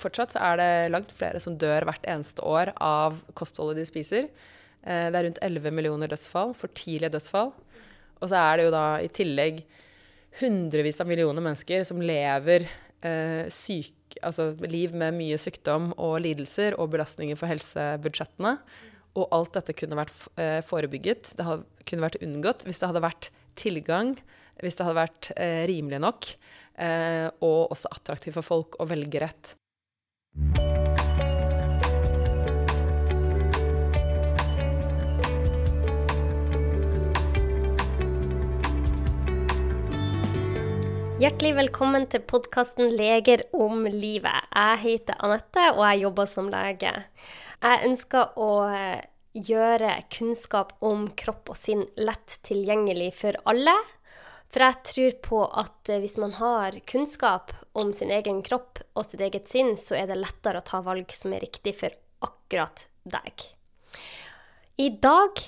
fortsatt er det langt flere som dør hvert eneste år av kostholdet de spiser. Eh, det er rundt 11 millioner dødsfall, for tidlige dødsfall. Og så er det jo da i tillegg hundrevis av millioner mennesker som lever eh, syk, altså liv med mye sykdom og lidelser og belastninger for helsebudsjettene. Og alt dette kunne vært eh, forebygget, det kunne vært unngått hvis det hadde vært tilgang, hvis det hadde vært eh, rimelig nok, eh, og også attraktivt for folk å velge rett. Hjertelig velkommen til podkasten 'Leger om livet'. Jeg heter Anette, og jeg jobber som lege. Jeg ønsker å eh, gjøre kunnskap om kropp og sinn lett tilgjengelig for alle. For jeg tror på at eh, hvis man har kunnskap om sin egen kropp og sitt eget sinn, så er det lettere å ta valg som er riktig for akkurat deg. I dag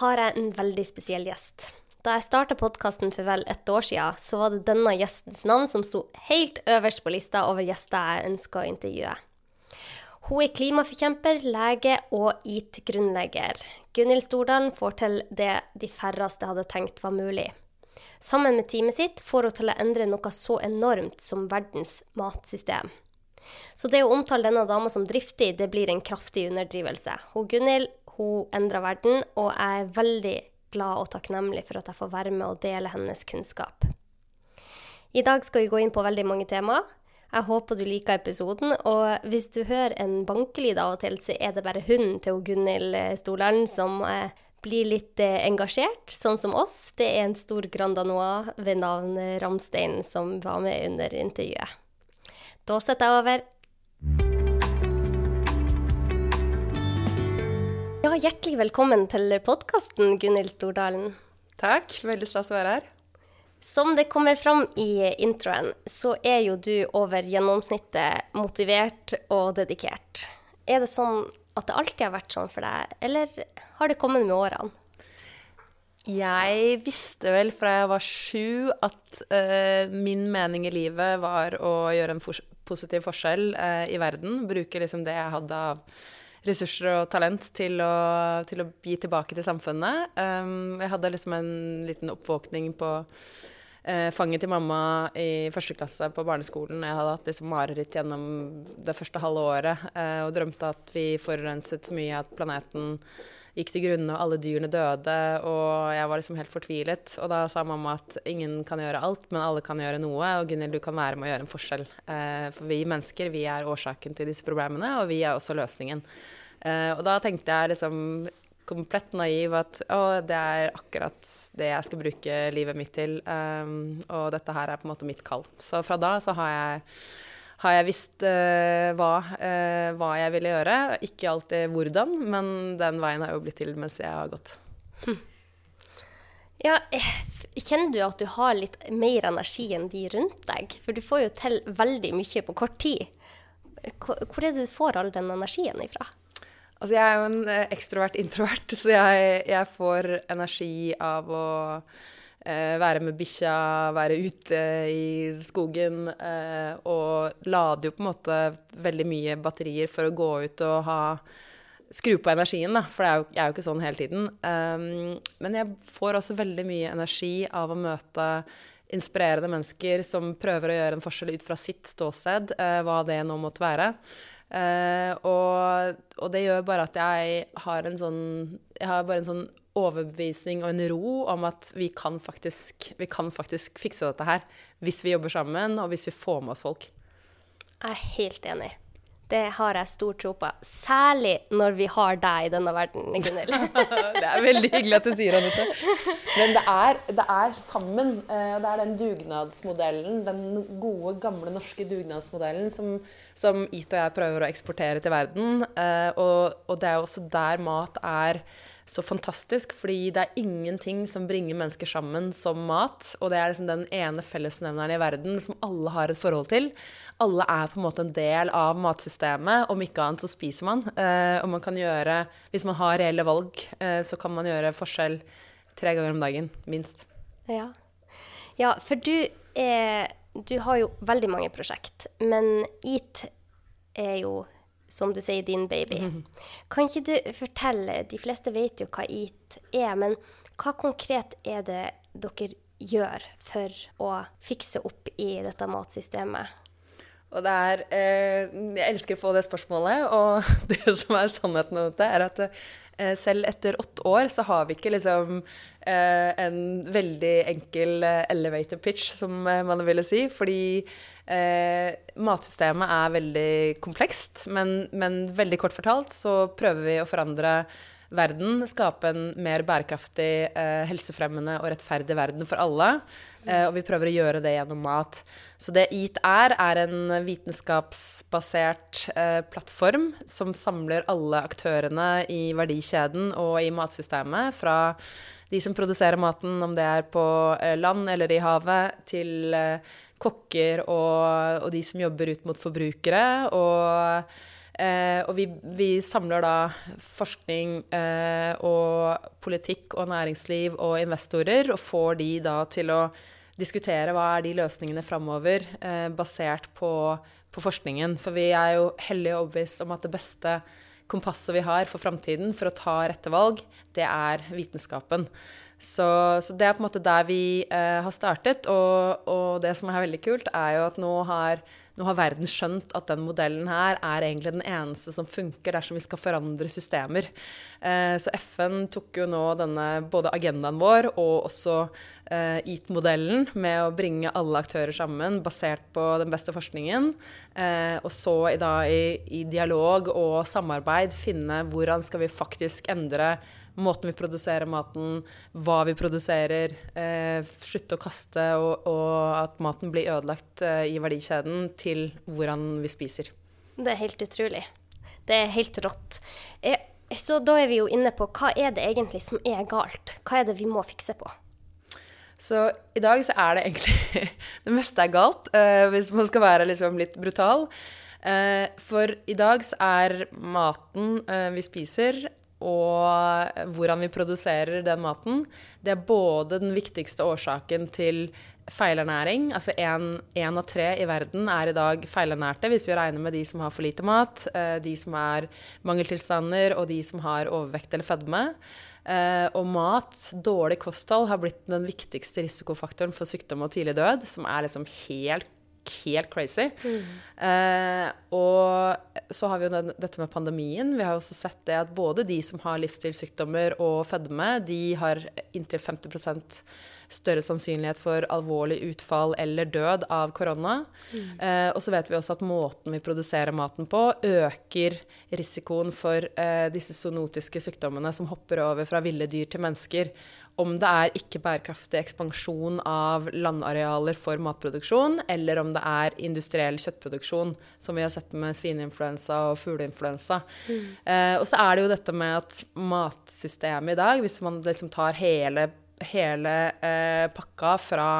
har jeg en veldig spesiell gjest. Da jeg starta podkasten for vel et år siden, så var det denne gjestens navn som sto helt øverst på lista over gjester jeg ønska å intervjue. Hun er klimaforkjemper, lege og IT-grunnlegger. Gunhild Stordalen får til det de færreste hadde tenkt var mulig. Sammen med teamet sitt får hun til å endre noe så enormt som verdens matsystem. Så det å omtale denne dama som driftig, det blir en kraftig underdrivelse. Hun Gunhild hun endrer verden, og jeg er veldig glad og takknemlig for at jeg får være med og dele hennes kunnskap. I dag skal vi gå inn på veldig mange temaer. Jeg håper du liker episoden. Og hvis du hører en bankelyd av og til, så er det bare hunden til Gunhild Storland som eh, blir litt eh, engasjert, sånn som oss. Det er en stor Grand Danois ved navn Ramstein som var med under intervjuet. Da setter jeg over. Ja, hjertelig velkommen til podkasten, Gunhild Stordalen. Takk. Veldig stas å være her. Som det kommer fram i introen, så er jo du over gjennomsnittet motivert og dedikert. Er det sånn at det alltid har vært sånn for deg, eller har det kommet med årene? Jeg visste vel fra jeg var sju at uh, min mening i livet var å gjøre en for positiv forskjell uh, i verden. Bruke liksom det jeg hadde av ressurser og talent til å, til å gi tilbake til samfunnet. Um, jeg hadde liksom en liten oppvåkning på eh, fanget til mamma i første klasse på barneskolen. Jeg hadde hatt liksom mareritt gjennom det første halve året eh, og drømte at vi forurenset så mye at planeten gikk til grunne, og alle dyrene døde, og jeg var liksom helt fortvilet. Og da sa mamma at ingen kan gjøre alt, men alle kan gjøre noe, og Gunhild, du kan være med å gjøre en forskjell. Eh, for vi mennesker, vi er årsaken til disse problemene, og vi er også løsningen. Uh, og da tenkte jeg liksom komplett naiv at å, det er akkurat det jeg skal bruke livet mitt til. Um, og dette her er på en måte mitt kall. Så fra da så har jeg, har jeg visst uh, hva, uh, hva, jeg ville gjøre. Ikke alltid hvordan, men den veien har jo blitt til mens jeg har gått. Hm. Ja, eh, kjenner du at du har litt mer energi enn de rundt deg? For du får jo til veldig mye på kort tid. Hvor er det du får all den energien ifra? Altså, jeg er jo en eh, ekstrovert introvert, så jeg, jeg får energi av å eh, være med bikkja, være ute i skogen. Eh, og lader jo på en måte veldig mye batterier for å gå ut og ha Skru på energien, da, for er jo, jeg er jo ikke sånn hele tiden. Um, men jeg får også veldig mye energi av å møte inspirerende mennesker som prøver å gjøre en forskjell ut fra sitt ståsted, uh, hva det nå måtte være. Uh, og, og, det gjør bare at jeg har en sånn Jeg har bare en sånn overbevisning og en ro om at vi kan faktisk, vi kan faktisk fikse dette her. Hvis vi jobber sammen, og hvis vi får med oss folk. Jeg er helt enig. Det har jeg stor tro på. Særlig når vi har deg i denne verden, Gunhild. det er veldig hyggelig at du sier det, Men det er, det er sammen. Eh, det er den dugnadsmodellen, den gode, gamle norske dugnadsmodellen som, som It og jeg prøver å eksportere til verden. Eh, og, og det er jo også der mat er så fantastisk, fordi det er ingenting som bringer mennesker sammen som mat. Og det er liksom den ene fellesnevneren i verden som alle har et forhold til. Alle er på en måte en del av matsystemet. Om ikke annet så spiser man. Eh, og man kan gjøre, hvis man har reelle valg, eh, så kan man gjøre forskjell tre ganger om dagen, minst. Ja, ja for du, er, du har jo veldig mange prosjekt. Men EAT er jo, som du sier, din baby. Kan ikke du fortelle, de fleste vet jo hva EAT er, men hva konkret er det dere gjør for å fikse opp i dette matsystemet? Og det er eh, Jeg elsker å få det spørsmålet, og det som er sannheten om dette, er at eh, selv etter åtte år så har vi ikke liksom eh, en veldig enkel eh, elevator pitch, som eh, man ville si. Fordi eh, matsystemet er veldig komplekst, men, men veldig kort fortalt så prøver vi å forandre verden, skape en mer bærekraftig, eh, helsefremmende og rettferdig verden for alle. Eh, og vi prøver å gjøre det gjennom mat. Så det EAT er, er en vitenskapsbasert eh, plattform som samler alle aktørene i verdikjeden og i matsystemet. Fra de som produserer maten, om det er på land eller i havet, til kokker og, og de som jobber ut mot forbrukere. og Eh, og vi, vi, samler da forskning eh, og politikk og næringsliv og investorer, og får de da til å diskutere hva er de løsningene framover, eh, basert på, på, forskningen. For vi er jo hellige overbevist om at det beste kompasset vi har for framtiden for å ta rette valg, det er vitenskapen. Så, så, det er på en måte der vi eh, har startet. Og, og, det som er veldig kult, er jo at nå har nå har verden skjønt at den modellen her er egentlig den eneste som funker dersom vi skal forandre systemer. Eh, så FN tok jo nå denne både agendaen vår og også eh, EAT-modellen med å bringe alle aktører sammen basert på den beste forskningen. Eh, og så i, i dialog og samarbeid finne hvordan skal vi faktisk endre måten vi produserer maten, hva vi produserer, eh, slutte å kaste og, og, at maten blir ødelagt eh, i verdikjeden, til hvordan vi spiser. Det er helt utrolig. Det er helt rått. Eh, så da er vi jo inne på hva er det egentlig som er galt? Hva er det vi må fikse på? Så i dag så er det egentlig Det meste er galt, uh, hvis man skal være liksom litt brutal. Uh, for i dag så er maten uh, vi spiser, og hvordan vi produserer den maten, det er både den viktigste årsaken til feilernæring. Altså én av tre i verden er i dag feilernærte, hvis vi regner med de som har for lite mat, eh, de som er mangeltilstander, og de som har overvekt eller fedme. Eh, og mat, dårlig kosthold, har blitt den viktigste risikofaktoren for sykdom og tidlig død, som er liksom helt helt crazy. Mm. Eh, og så har vi jo den, dette med pandemien. Vi har jo også sett det at både de som har livsstilssykdommer og fedme, de har inntil 50% større sannsynlighet for alvorlig utfall eller død av korona. Mm. Eh, og så vet vi også at måten vi produserer maten på, øker risikoen for eh, disse zoonotiske sykdommene som hopper over fra ville dyr til mennesker om det er ikke bærekraftig ekspansjon av landarealer for matproduksjon, eller om det er industriell kjøttproduksjon, som vi har sett med svineinfluensa og fugleinfluensa. Mm. Eh, og så er det jo dette med at matsystemet i dag, hvis man liksom tar hele, hele eh, pakka fra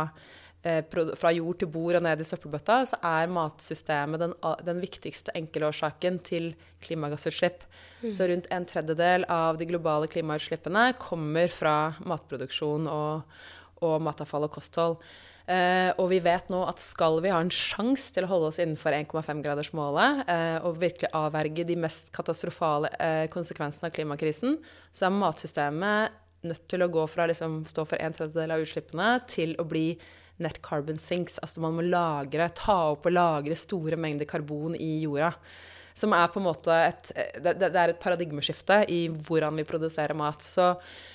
fra jord til bord og ned i søppelbøtta, så er matsystemet den, den viktigste enkelårsaken til klimagassutslipp. Mm. Så rundt en tredjedel av de globale klimautslippene kommer fra matproduksjon og, og matavfall og kosthold. Eh, og vi vet nå at skal vi ha en sjanse til å holde oss innenfor 1,5-gradersmålet eh, og virkelig avverge de mest katastrofale eh, konsekvensene av klimakrisen, så er matsystemet nødt til å gå fra å liksom, stå for en tredjedel av utslippene til å bli net carbon sinks. Altså man må lagre, ta opp og lagre store mengder karbon i jorda. Som er på en måte et Det, er et paradigmeskifte i hvordan vi produserer mat. Så,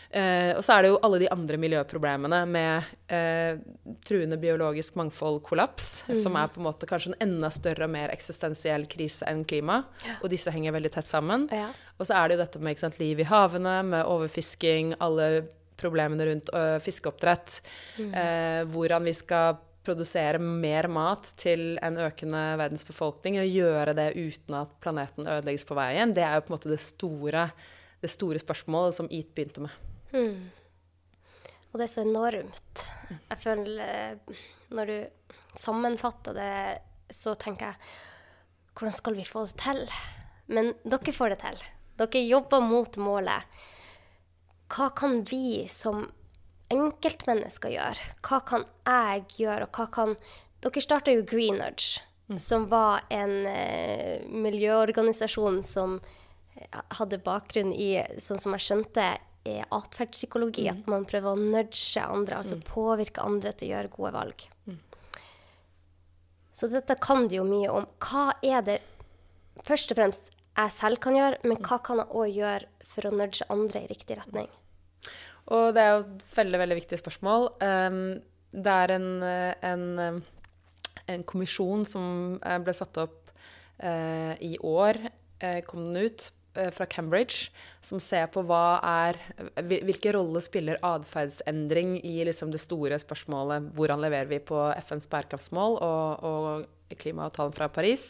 eh, og så er det jo alle de andre miljøproblemene med eh, truende biologisk mangfold-kollaps, mm. som er på en måte kanskje en enda større og mer eksistensiell krise enn klima. Ja. Og disse henger veldig tett sammen. Ja. Og så er det jo dette med sant, liv i havene, med overfisking, alle problemene rundt uh, fiskeoppdrett. Mm. Uh, hvordan vi skal produsere mer mat til en økende verdensbefolkning og gjøre det uten at planeten ødelegges på veien, det er jo på en måte det store, det store spørsmålet som EAT begynte med. Mm. Og det er så enormt. Jeg føler Når du sammenfatter det, så tenker jeg Hvordan skal vi få det til? Men dere får det til. Dere jobber mot målet hva kan vi som enkeltmennesker gjøre? Hva kan jeg gjøre, og hva kan Dere starta jo Green Nudge. som var en eh, miljøorganisasjon som eh, hadde bakgrunn i, sånn som jeg skjønte, atferdspsykologi. atferdspsykologi. At man prøver å nudge andre, altså påvirke andre til å gjøre gode valg. Så dette kan du jo mye om. Hva er det først og fremst jeg selv kan gjøre, men hva kan jeg òg gjøre for å nudge andre i riktig retning? Og det er jo et veldig, veldig viktig spørsmål. Um, det er en, en, en, kommisjon som eh, ble satt opp uh, i år, uh, kom den ut, fra Cambridge, som ser på hva er Hvilke rolle spiller atferdsendring i liksom det store spørsmålet hvordan leverer vi på FNs bærekraftsmål og, og klimaavtalen fra Paris.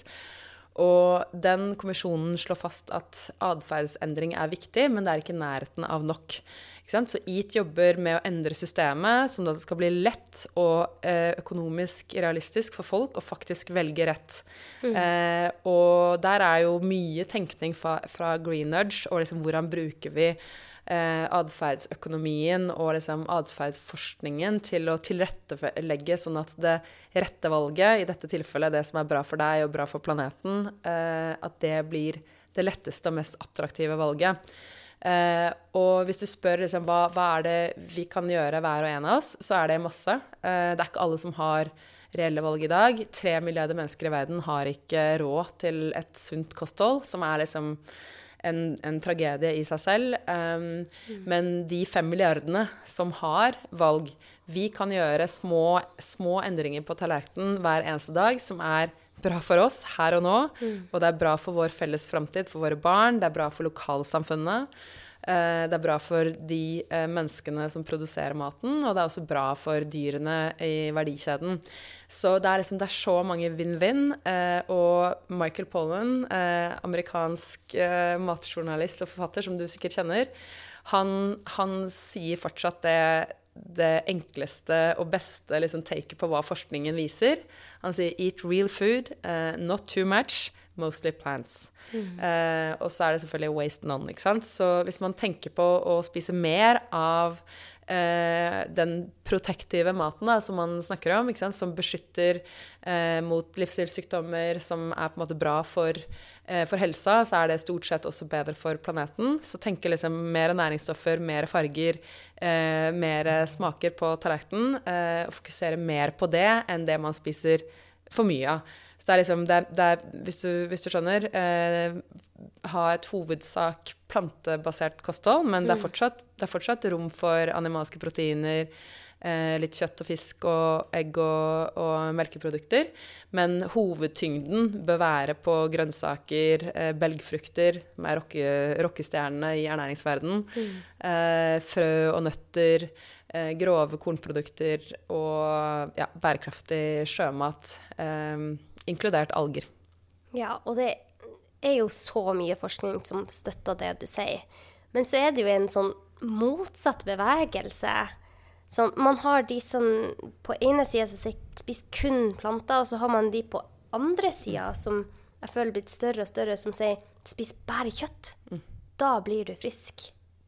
Og den kommisjonen slår fast at atferdsendring er viktig, men det er ikke nærheten av nok. Så EAT jobber med å endre systemet, sånn at det skal bli lett og eh, økonomisk realistisk for folk å faktisk velge rett. Mm. Eh, og der er jo mye tenkning fra, fra Green Nudge, og liksom hvordan bruker vi eh, atferdsøkonomien og liksom atferdsforskningen til å tilrettelegge sånn at det rette valget, i dette tilfellet det som er bra for deg og bra for planeten, eh, at det blir det letteste og mest attraktive valget. Eh, og hvis du spør liksom, hva, hva, er det vi kan gjøre, hver og en av oss, så er det masse. Eh, det er ikke alle som har reelle valg i dag. Tre milliarder mennesker i verden har ikke råd til et sunt kosthold, som er liksom en, en tragedie i seg selv. Um, mm. Men de fem milliardene som har valg Vi kan gjøre små, små endringer på tallerkenen hver eneste dag som er bra for oss her og nå. Mm. Og det er bra for vår felles framtid, for våre barn. Det er bra for lokalsamfunnet. Eh, det er bra for de eh, menneskene som produserer maten, og det er også bra for dyrene i verdikjeden. Så det er, liksom, det er så mange vinn-vinn. Eh, og Michael Pollan, amerikansk matjournalist og forfatter som du sikkert kjenner, han, han sier fortsatt det det enkleste og beste liksom, taket på hva forskningen viser. Han sier 'eat real food, not too much, mostly plants'. Mm. Uh, og så er det selvfølgelig 'waste none'. ikke sant? Så hvis man tenker på å spise mer av uh, den protektive maten da, som man snakker om, som beskytter mot livsstilssykdommer, som er på en måte bra for for helsa så er det stort sett også bedre for planeten. Så tenke liksom mer næringsstoffer, mer farger, eh, mer smaker på tallerkenen. Eh, og fokusere mer på det enn det man spiser for mye av. Så det er liksom det, det er, hvis, du, hvis, du, skjønner eh, Ha et hovedsak plantebasert kosthold, men det er mm. fortsatt, det er fortsatt rom for animalske proteiner eh, litt kjøtt og fisk og egg og, og, melkeprodukter. Men hovedtyngden bør være på grønnsaker, eh, belgfrukter, som er rocke, rockestjernene i ernæringsverdenen, mm. eh, frø og nøtter, eh, grove kornprodukter og ja, bærekraftig sjømat, eh, inkludert alger. Ja, og det er jo så mye forskning som støtter det du sier. Men så er det jo en sånn motsatt bevegelse så man har de som på ene sida spiser kun planter, og så har man de på andre sida som jeg føler blitt større og større, som sier spis bare kjøtt. Mm. Da blir du frisk.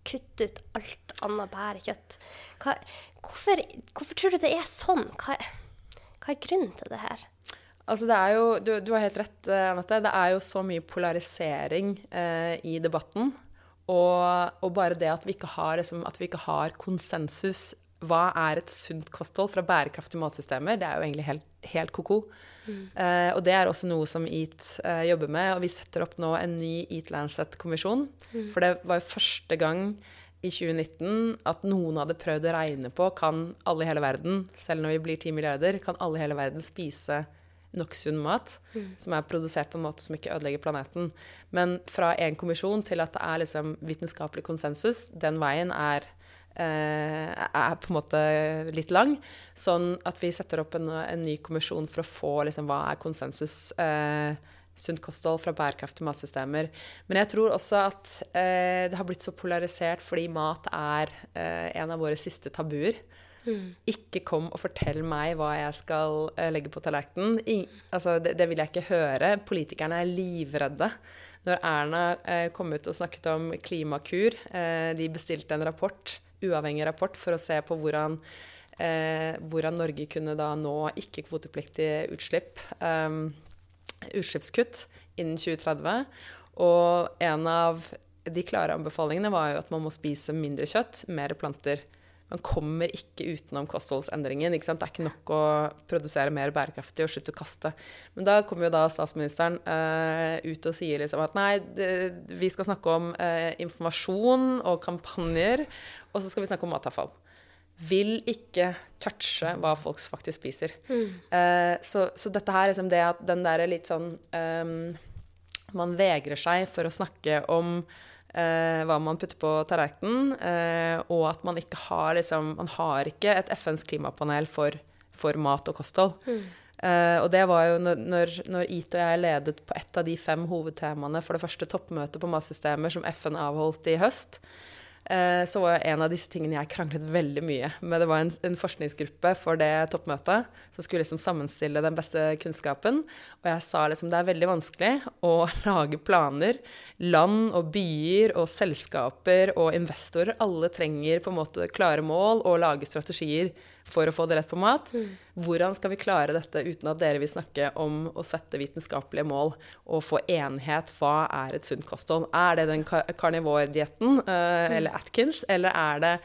Kutt ut alt annet bare kjøtt. Hva, hvorfor, hvorfor, tror du det er sånn? Hva, hva, er grunnen til det her? Altså det er jo, du, du har helt rett, eh, Anette. Det er jo så mye polarisering eh, i debatten. Og, og, bare det at vi ikke har, liksom, at vi ikke har konsensus hva er et sunt kosthold fra bærekraftige matsystemer? Det er jo egentlig helt, helt ko-ko. Mm. Eh, og det er også noe som EAT eh, jobber med. Og vi setter opp nå en ny EAT Lancet-kommisjon. Mm. For det var jo første gang i 2019 at noen hadde prøvd å regne på kan alle i hele verden, selv når vi blir 10 milliarder, kan alle i hele verden spise nok sunn mat mm. som er produsert på en måte som ikke ødelegger planeten. Men fra en kommisjon til at det er liksom vitenskapelig konsensus, den veien er Eh, er på en måte litt lang. Sånn at vi setter opp en, en ny kommisjon for å få liksom, hva er konsensus. Eh, sunt kosthold fra bærekraftige matsystemer. Men jeg tror også at eh, det har blitt så polarisert fordi mat er eh, en av våre siste tabuer. Mm. Ikke kom og fortell meg hva jeg skal eh, legge på tallerkenen. Altså, det, det, vil jeg ikke høre. Politikerne er livredde. Når Erna eh, kom ut og snakket om Klimakur, de bestilte en rapport uavhengig rapport for å se på hvordan, eh, hvordan Norge kunne da nå ikke-kvotepliktige utslipp. Um, utslippskutt innen 2030. Og en av de klare anbefalingene var jo at man må spise mindre kjøtt, mer planter. Man kommer ikke utenom kostholdsendringen. Det er ikke nok å produsere mer bærekraftig og slutte å kaste. Men da kommer jo da statsministeren uh, ut og sier liksom at nei, det, vi skal snakke om uh, informasjon og kampanjer, og så skal vi snakke om matavfall. Vil ikke touche hva folk faktisk spiser. Mm. Uh, så, så, dette her liksom det at den derre litt sånn um, Man vegrer seg for å snakke om eh, hva man putter på tallerkenen, eh, og at man ikke har liksom Man har ikke et FNs klimapanel for, for mat og kosthold. Mm. Eh, og det var jo når, når IT og jeg ledet på ett av de fem hovedtemaene for det første toppmøtet på matsystemer som FN avholdt i høst, så var en av disse tingene jeg kranglet veldig mye med. Det var en, en forskningsgruppe for det toppmøtet som skulle liksom sammenstille den beste kunnskapen. Og jeg sa liksom det er veldig vanskelig å lage planer. Land og byer og selskaper og investorer, alle trenger på en måte klare mål og lage strategier for å få det rett på mat. Mm. Hvordan skal vi klare dette uten at dere vil snakke om å sette vitenskapelige mål og få enighet? Hva er et sunt kosthold? Er det den karnivordietten uh, mm. eller Atkins, eller er det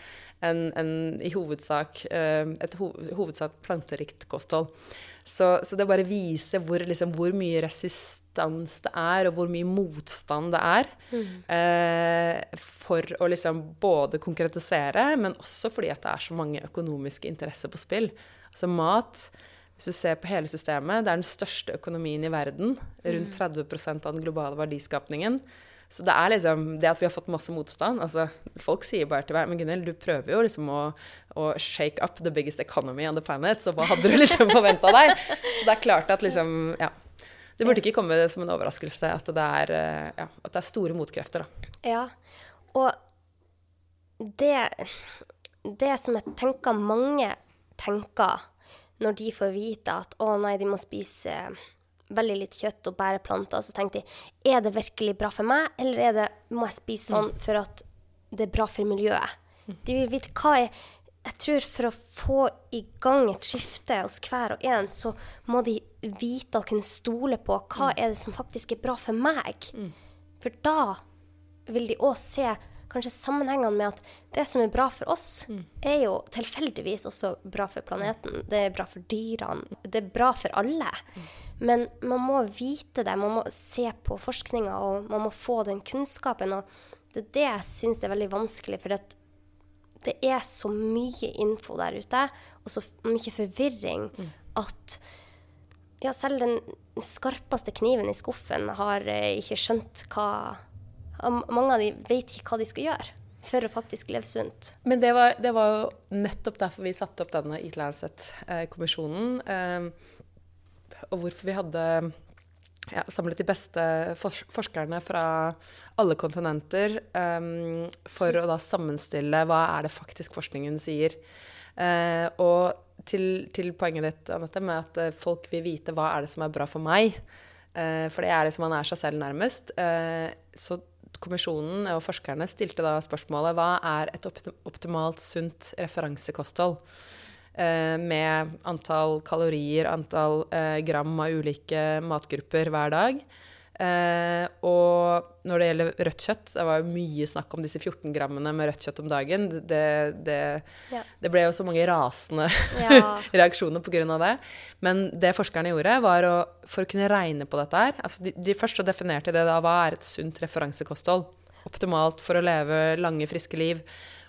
en, en, i hovedsak, uh, et ho hovedsak planterikt kosthold? Så, så, det bare viser hvor, liksom, hvor, mye resistans det er, og hvor mye motstand det er, mm. eh, for å liksom både konkretisere, men også fordi at det er så mange økonomiske interesser på spill. Altså mat hvis du ser på hele systemet, det er den største økonomien i verden. Rundt 30 mm. av den globale verdiskapningen. Så det er liksom det at vi har fått masse motstand altså, Folk sier bare til meg Men Gunhild, du prøver jo liksom å, å, shake up the biggest economy on the planet, så hva hadde du liksom forventa deg? Så det er klart at liksom Ja. Det burde ikke komme som en overraskelse at det er, ja, at det er store motkrefter, da. Ja. Og det, det som jeg tenker mange tenker når de får vite at å nei, de må spise veldig litt kjøtt og bæreplanter. Så tenkte jeg er det virkelig bra for meg, eller det, må jeg spise sånn mm. for at det er bra for miljøet? Mm. De vil vite hva er Jeg tror for å få i gang et skifte hos hver og en, så må de vite og kunne stole på hva mm. er det som faktisk er bra for meg. For da vil de òg se kanskje sammenhengene med at det som er bra for oss, mm. er jo tilfeldigvis også bra for planeten. Det er bra for dyrene. Det er bra for alle. Mm. Men man må vite det, man må se på forskninga, og man må få den kunnskapen. Og det er det jeg syns er veldig vanskelig, for det er så mye info der ute, og så mye forvirring, mm. at ja, selv den skarpeste kniven i skuffen har eh, ikke skjønt hva Mange av de vet ikke hva de skal gjøre for å faktisk leve sunt. Men det var, det var jo nettopp derfor vi satte opp denne Eat Lancet-kommisjonen. Eh, og hvorfor vi hadde ja, samlet de beste forskerne fra alle kontinenter um, for å da sammenstille hva er det faktisk forskningen sier. Uh, og til, til, poenget ditt, Anette, med at uh, folk vil vite hva er det som er bra for meg, uh, for det er liksom man er seg selv nærmest, så kommisjonen og forskerne stilte da spørsmålet hva er et optimalt sunt referansekosthold? Eh, med antall kalorier, antall eh, gram av ulike matgrupper hver dag. Eh, og når det gjelder rødt kjøtt, det var jo mye snakk om disse 14 grammene med rødt kjøtt om dagen. Det, det, ja. det ble jo så mange rasende ja. reaksjoner pga. det. Men det forskerne gjorde, var å, for å kunne regne på dette her altså de, de først definerte det da hva er et sunt referansekosthold. Optimalt for å leve lange, friske liv.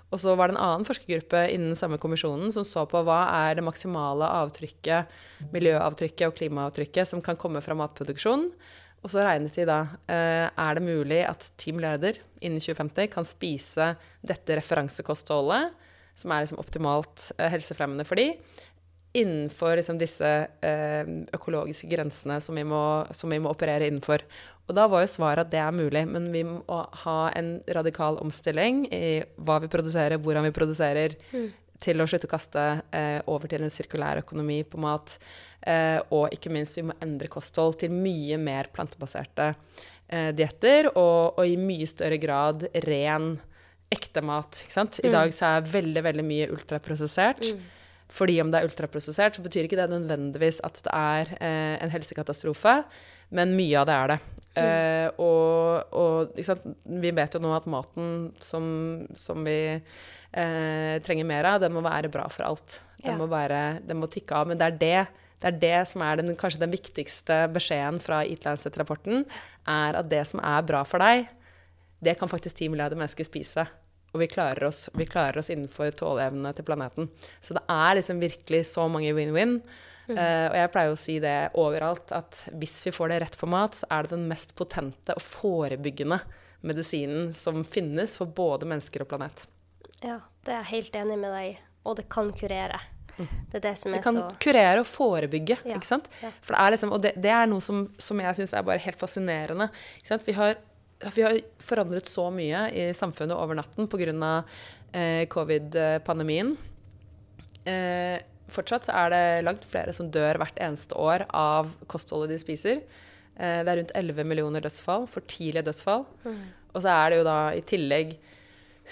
Og så var det en annen forskergruppe innen samme kommisjonen som så på hva er det maksimale avtrykket, miljøavtrykket og klimaavtrykket som kan komme fra matproduksjon. Og så regnet de da eh, er det mulig at 10 milliarder innen 2050 kan spise dette referansekostholdet, som er liksom optimalt eh, helsefremmende for de, innenfor liksom disse eh, økologiske grensene som vi, må, som vi, må, operere innenfor. Og da var jo svaret at det er mulig, men vi må ha en radikal omstilling i hva vi produserer, hvordan vi produserer, mm. til å slutte å kaste eh, over til en sirkulær økonomi på mat. Eh, og ikke minst, vi må endre kosthold til mye mer plantebaserte eh, dietter, og, og, i mye større grad ren, ekte mat. I mm. dag så er veldig, veldig mye ultraprosessert. Mm. Fordi om det er ultraprosessert, så betyr ikke det nødvendigvis at det er eh, en helsekatastrofe. men mye av det er det. Eh, og, og vi vet jo nå at maten som, som vi eh, trenger mer av, den må være bra for alt. Den, ja. må, være, den må tikke av. Men det er det, det, er det som er den, kanskje den viktigste beskjeden fra Eat Lancet-rapporten. Er at det som er bra for deg, det kan faktisk 10 milliarder mennesker spise. Og vi klarer oss, vi klarer oss innenfor tåleevnene til planeten. Så det er liksom virkelig så mange win-win. Mm. Uh, og jeg pleier å si det overalt, at hvis vi får det rett på mat, så er det den mest potente og forebyggende medisinen som finnes for både mennesker og planet. Ja, det er jeg helt enig med deg i. Og det kan kurere. Det er det som det er så kan kurere og forebygge, ja. Ja. For det er liksom, og det, det er noe som, som jeg syns er bare helt fascinerende. Vi har vi har forandret så mye i samfunnet over natten pga. Eh, covid-pandemien. Eh, fortsatt så er det langt flere som dør hvert eneste år av kostholdet de spiser. Eh, det er rundt 11 millioner dødsfall, for tidlige dødsfall. Mm. Og så er det jo da i tillegg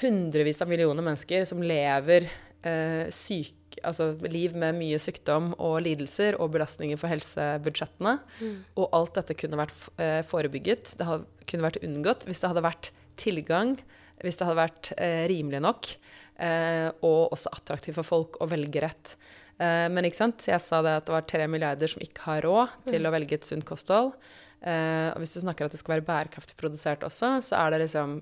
hundrevis av millioner mennesker som lever eh, syk, altså liv med mye sykdom og lidelser og belastninger for helsebudsjettene. Mm. Og alt dette kunne vært eh, forebygget. Det kunne vært unngått hvis det hadde vært tilgang, hvis det hadde vært eh, rimelig nok, eh, og også attraktivt for folk å velge rett. Eh, men ikke sant? jeg sa det at det var tre milliarder som ikke har råd til mm. å velge et sunt kosthold. Uh, og hvis du snakker at det skal være bærekraftig produsert også, så er det liksom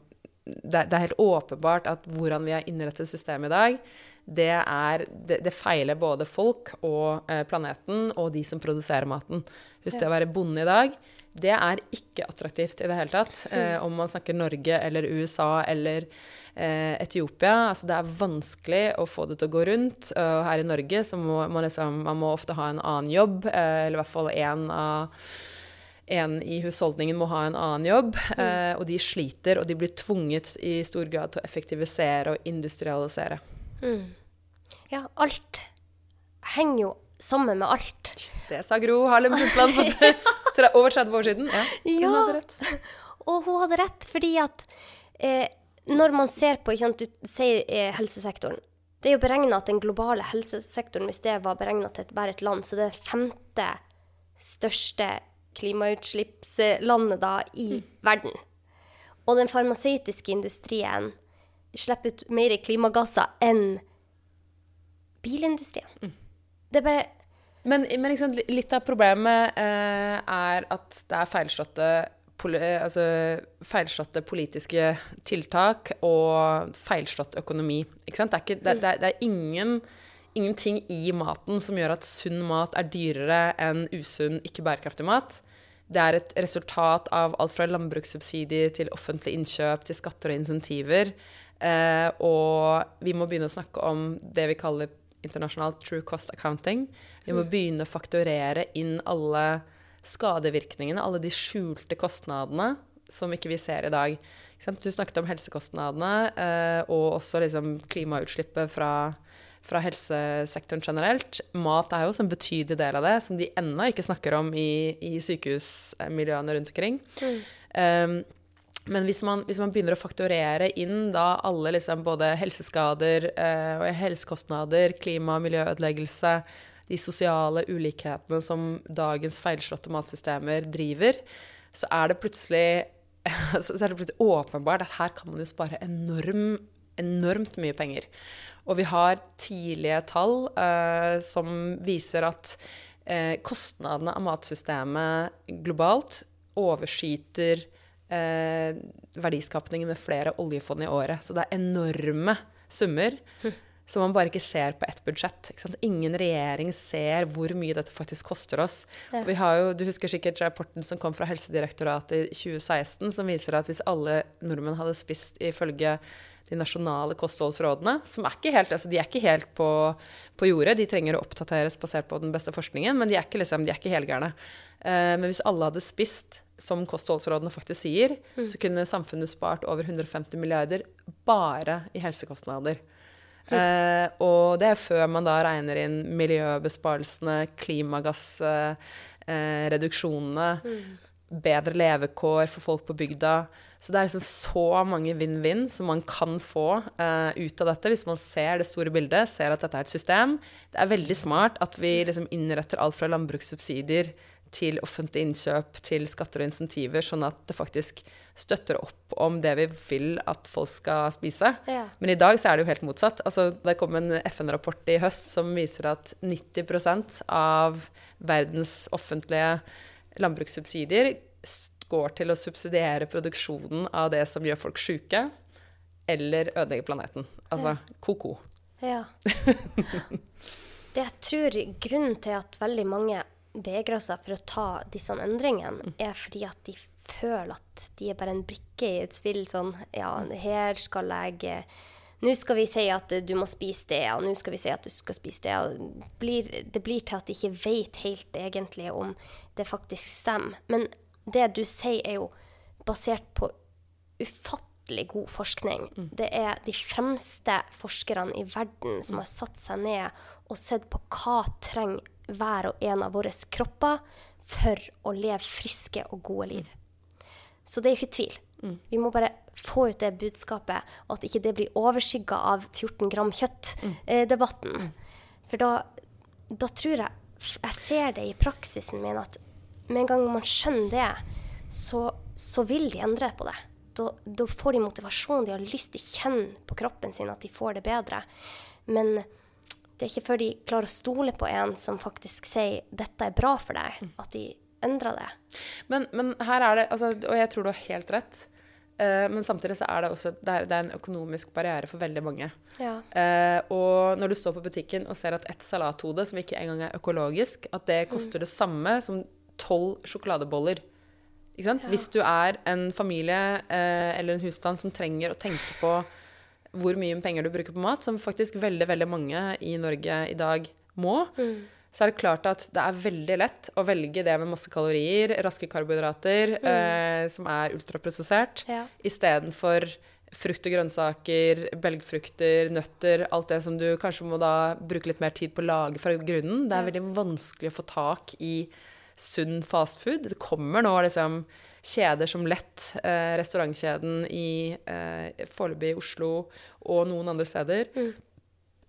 det, det, er helt åpenbart at hvordan vi har innrettet systemet i dag, det, er, det, det feiler både folk og eh, planeten og de som produserer maten. Husk det å være bonde i dag. Det er ikke attraktivt i det hele tatt. Mm. Eh, om man snakker Norge eller USA eller eh, Etiopia. Altså det er vanskelig å få det til å gå rundt. Og her i Norge så må man, liksom, man må ofte ha en annen jobb, eh, eller i hvert fall en av en i husholdningen må ha en annen jobb, mm. eh, og de sliter, og de blir tvunget i stor grad til å effektivisere og industrialisere. Mm. Ja, alt henger jo sammen med alt. Det sa Gro Harlem Brundtland for over 30 år siden. Ja, hun ja. hadde rett. Og hun hadde rett fordi at eh, når man ser på sant, Du sier eh, helsesektoren. Det er jo beregna at den globale helsesektoren, hvis det var beregna til være et land, så det er femte største klimautslippslandet da i mm. verden. Og den farmasøytiske industrien slipper ut mer klimagasser enn bilindustrien. Mm. Det er bare Men, men liksom, litt av problemet eh, er at det er feilslåtte, poli altså, feilslåtte politiske tiltak og feilslått økonomi. Ikke sant? Det er, ikke, det, det, det er ingen, ingenting i maten som gjør at sunn mat er dyrere enn usunn, ikke bærekraftig mat. Det er et resultat av alt fra landbrukssubsidier til offentlige innkjøp til skatter og insentiver. Eh, og vi må begynne å snakke om det vi kaller internasjonalt true cost accounting. Vi må mm. begynne å fakturere inn alle skadevirkningene, alle de skjulte kostnadene som ikke vi ser i dag. Du snakket om helsekostnadene eh, og også liksom klimautslippet fra, fra, helsesektoren generelt. Mat er jo også en betydelig del av det, som de ennå ikke snakker om i, i sykehusmiljøene rundt omkring. Mm. Um, men hvis man, hvis man, begynner å fakturere inn da alle liksom både helseskader eh, og helsekostnader, klima- og miljøødeleggelse, de sosiale ulikhetene som dagens feilslåtte matsystemer driver, så er det plutselig, så er det plutselig åpenbart at her kan man jo spare enorm, enormt mye penger. Og vi har tidlige tall eh, som viser at eh, kostnadene av matsystemet globalt overskyter eh, verdiskapningen med flere oljefond i året. Så det er enorme summer som man bare ikke ser på ett budsjett. Ingen regjering ser hvor mye dette faktisk koster oss. Ja. Vi har jo, du husker sikkert rapporten som kom fra Helsedirektoratet i 2016, som viser at hvis alle nordmenn hadde spist ifølge de nasjonale kostholdsrådene, som er ikke helt, altså de er ikke helt på, på jordet. De trenger å oppdateres basert på den beste forskningen, men de er ikke, liksom, de er ikke helgærne. Uh, men hvis alle hadde spist som kostholdsrådene faktisk sier, mm. så kunne samfunnet spart over 150 milliarder bare i helsekostnader. Mm. Eh, og det er før man da regner inn miljøbesparelsene, klimagassreduksjonene, eh, mm. bedre levekår for folk på bygda. Så det er liksom så mange vinn-vinn som man kan få eh, ut av dette hvis man ser det store bildet, ser at dette er et system. Det er veldig smart at vi liksom innretter alt fra landbrukssubsidier til offentlige innkjøp, til skatter og insentiver, sånn at det faktisk støtter opp om det vi vil at folk skal spise. Ja. Men i dag så er det jo helt motsatt. Altså, det kom en FN-rapport i høst som viser at 90% av verdens offentlige landbrukssubsidier går til å subsidiere produksjonen av det som gjør folk sjuke, eller ødelegger planeten. Altså ko-ko. Ja. Det jeg tror grunnen til at veldig mange vegrer seg for å ta disse endringene, er fordi at de føler at de er bare en brikke i et spill. Sånn Ja, her skal jeg Nå skal vi si at du må spise det, og nå skal vi si at du skal spise det. Og det blir, det blir til at de ikke vet helt egentlig om det faktisk stemmer. Men det du sier, er jo basert på ufattelig god forskning. Det er de fremste forskerne i verden som har satt seg ned og sett på hva trenger hver og en av våre kropper for å leve friske og gode liv. Så det er ikke tvil. Vi må bare få ut det budskapet, og at ikke det blir overskygga av 14 gram kjøtt-debatten. For da, da tror jeg Jeg ser det i praksisen min at med en gang man skjønner det, så, så vil de endre på det. Da, da får de motivasjon, de har lyst til å kjenne på kroppen sin at de får det bedre. Men det er ikke før de klarer å stole på en som faktisk sier 'dette er bra for deg', at de endrer det. Men, men her er det altså, Og jeg tror du har helt rett. Uh, men samtidig så er det også det er, det er en økonomisk barriere for veldig mange. Ja. Uh, og når du står på butikken og ser at ett salathode, som ikke engang er økologisk, at det koster det samme som tolv sjokoladeboller. Sant? Hvis du er en familie uh, eller en husstand som trenger å tenke på hvor mye penger du bruker på mat, som faktisk veldig, veldig mange i Norge i dag må, så er det klart at det er veldig lett å velge det med masse kalorier, raske karbohydrater, eh, som er ultraprosessert, Ja. istedenfor frukt og grønnsaker, belgfrukter, nøtter, alt det som du kanskje må da bruke litt mer tid på å lage fra grunnen. Det er veldig vanskelig å få tak i sunn fastfood. Det kommer nå liksom kjeder som Lett, eh, restaurantkjeden i eh, foreløpig i Oslo og noen andre steder,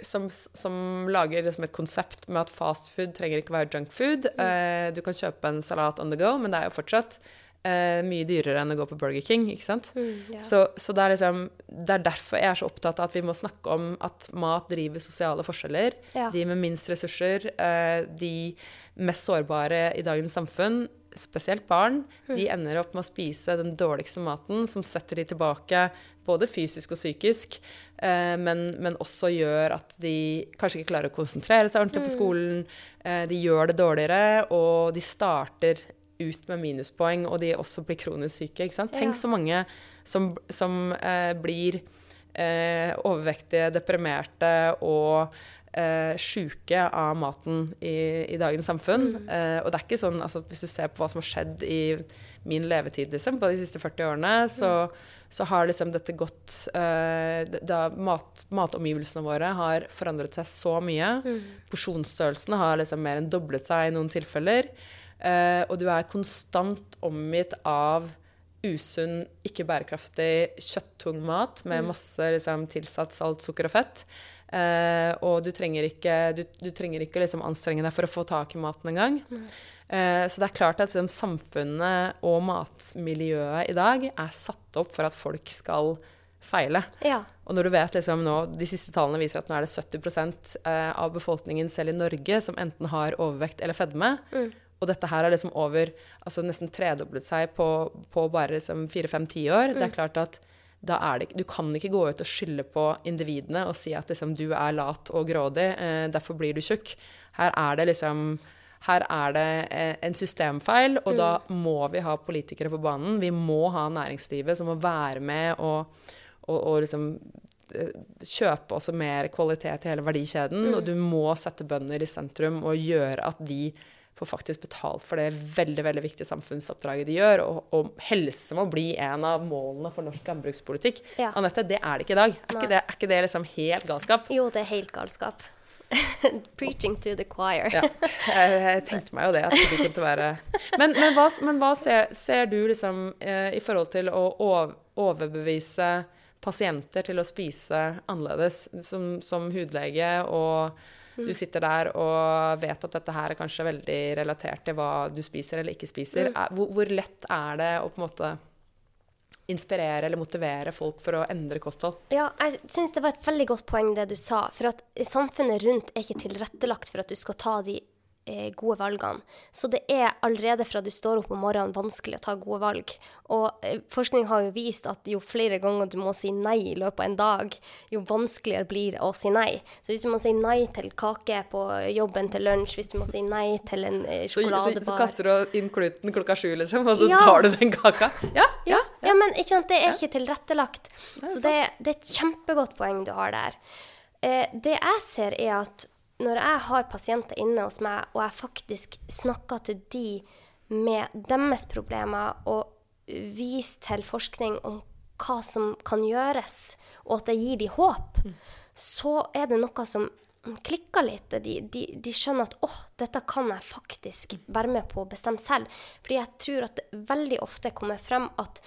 som, som lager liksom et konsept med at fast food trenger ikke være junkfood. Eh, du kan kjøpe en salat on the go, men det er jo fortsatt eh, mye dyrere enn å gå på Burger King, ikke sant? ja. Så, så det, er liksom, det er derfor jeg er så opptatt av at vi må snakke om at mat driver sosiale forskjeller. Ja. De med minst ressurser, eh, de mest sårbare i dagens samfunn, spesielt barn, de ender opp med å spise den dårligste maten, som setter de tilbake både fysisk og psykisk, eh, men, men også gjør at de kanskje ikke klarer å konsentrere seg ordentlig på skolen. Eh, de gjør det dårligere, og de starter ut med minuspoeng, og de også blir kronisk syke. Tenk så mange som, som eh, blir eh, overvektige, deprimerte og eh, sjuke av maten i, i dagens samfunn. Eh, og det er ikke sånn, altså, hvis du ser på hva som har skjedd i min levetid liksom, på de siste 40 årene, så, så har liksom dette gått eh, da mat, Matomgivelsene våre har forandret seg så mye. Porsjonsstørrelsene har liksom mer enn doblet seg i noen tilfeller. Eh, og du er konstant omgitt av usunn, ikke bærekraftig, kjøttung mat med masse liksom, tilsatt salt, sukker og fett. Eh, og du trenger ikke, du, du trenger ikke liksom, anstrenge deg for å få tak i maten engang. Eh, så det er klart at liksom, samfunnet og matmiljøet i dag er satt opp for at folk skal feile. Ja. Og når du vet liksom nå, De siste tallene viser at nå er det 70 eh, av befolkningen selv i Norge som enten har overvekt eller fedme. Og dette her er liksom over altså nesten tredoblet seg på, på bare liksom fire-fem-ti år. Det er klart at da er det, du kan ikke gå ut og skylde på individene og si at liksom, du er lat og grådig, eh, derfor blir du tjukk. Her er det liksom her er det eh, en systemfeil, og da må vi ha politikere på banen. Vi må ha næringslivet som må være med og, og, og liksom eh, kjøpe også mer kvalitet i hele verdikjeden. Og du må sette bønder i sentrum og gjøre at de får faktisk betalt for det veldig veldig viktige samfunnsoppdraget de gjør. Og, og helse må bli en av målene for norsk landbrukspolitikk. Ja. Anette, det er det ikke i dag. Er ikke det, er ikke det liksom helt galskap? Jo, det er helt galskap. Preaching to the choir. Ja, jeg, jeg tenkte meg jo det. At det kunne være Men, men hva, men hva ser, ser du liksom eh, i forhold til å overbevise pasienter til å spise annerledes, som, som hudlege og Du sitter der og vet at dette her er kanskje veldig relatert til hva du spiser eller ikke spiser. Er, hvor, hvor lett er det å på en måte inspirere eller motivere folk for å endre kosthold? Ja, jeg syns det var et veldig godt poeng det du sa. For at samfunnet rundt er ikke tilrettelagt for at du skal ta de gode valgene. Så det er allerede fra du står opp om morgenen vanskelig å ta gode valg. Og eh, forskning har jo vist at jo flere ganger du må si nei i løpet av en dag, jo vanskeligere blir det å si nei. Så hvis du må si nei til kake på jobben til lunsj, hvis du må si nei til en sjokoladebar Så, så, sjokoladebar så kaster du inn kluten klokka sju, liksom, og så Ja. tar du den kaka? Ja, Ja, ja, men ikke sant, det er ikke tilrettelagt. Så det, det er et kjempegodt poeng du har der. Eh, det jeg ser, er at når jeg har pasienter inne hos meg, og jeg faktisk snakker til de med deres problemer, og viser til forskning om hva som kan gjøres, og at det gir de håp, så er det noe som klikker litt. De, de, de skjønner at åh, dette kan jeg faktisk være med på å bestemme selv. Fordi jeg tror at det veldig ofte kommer frem at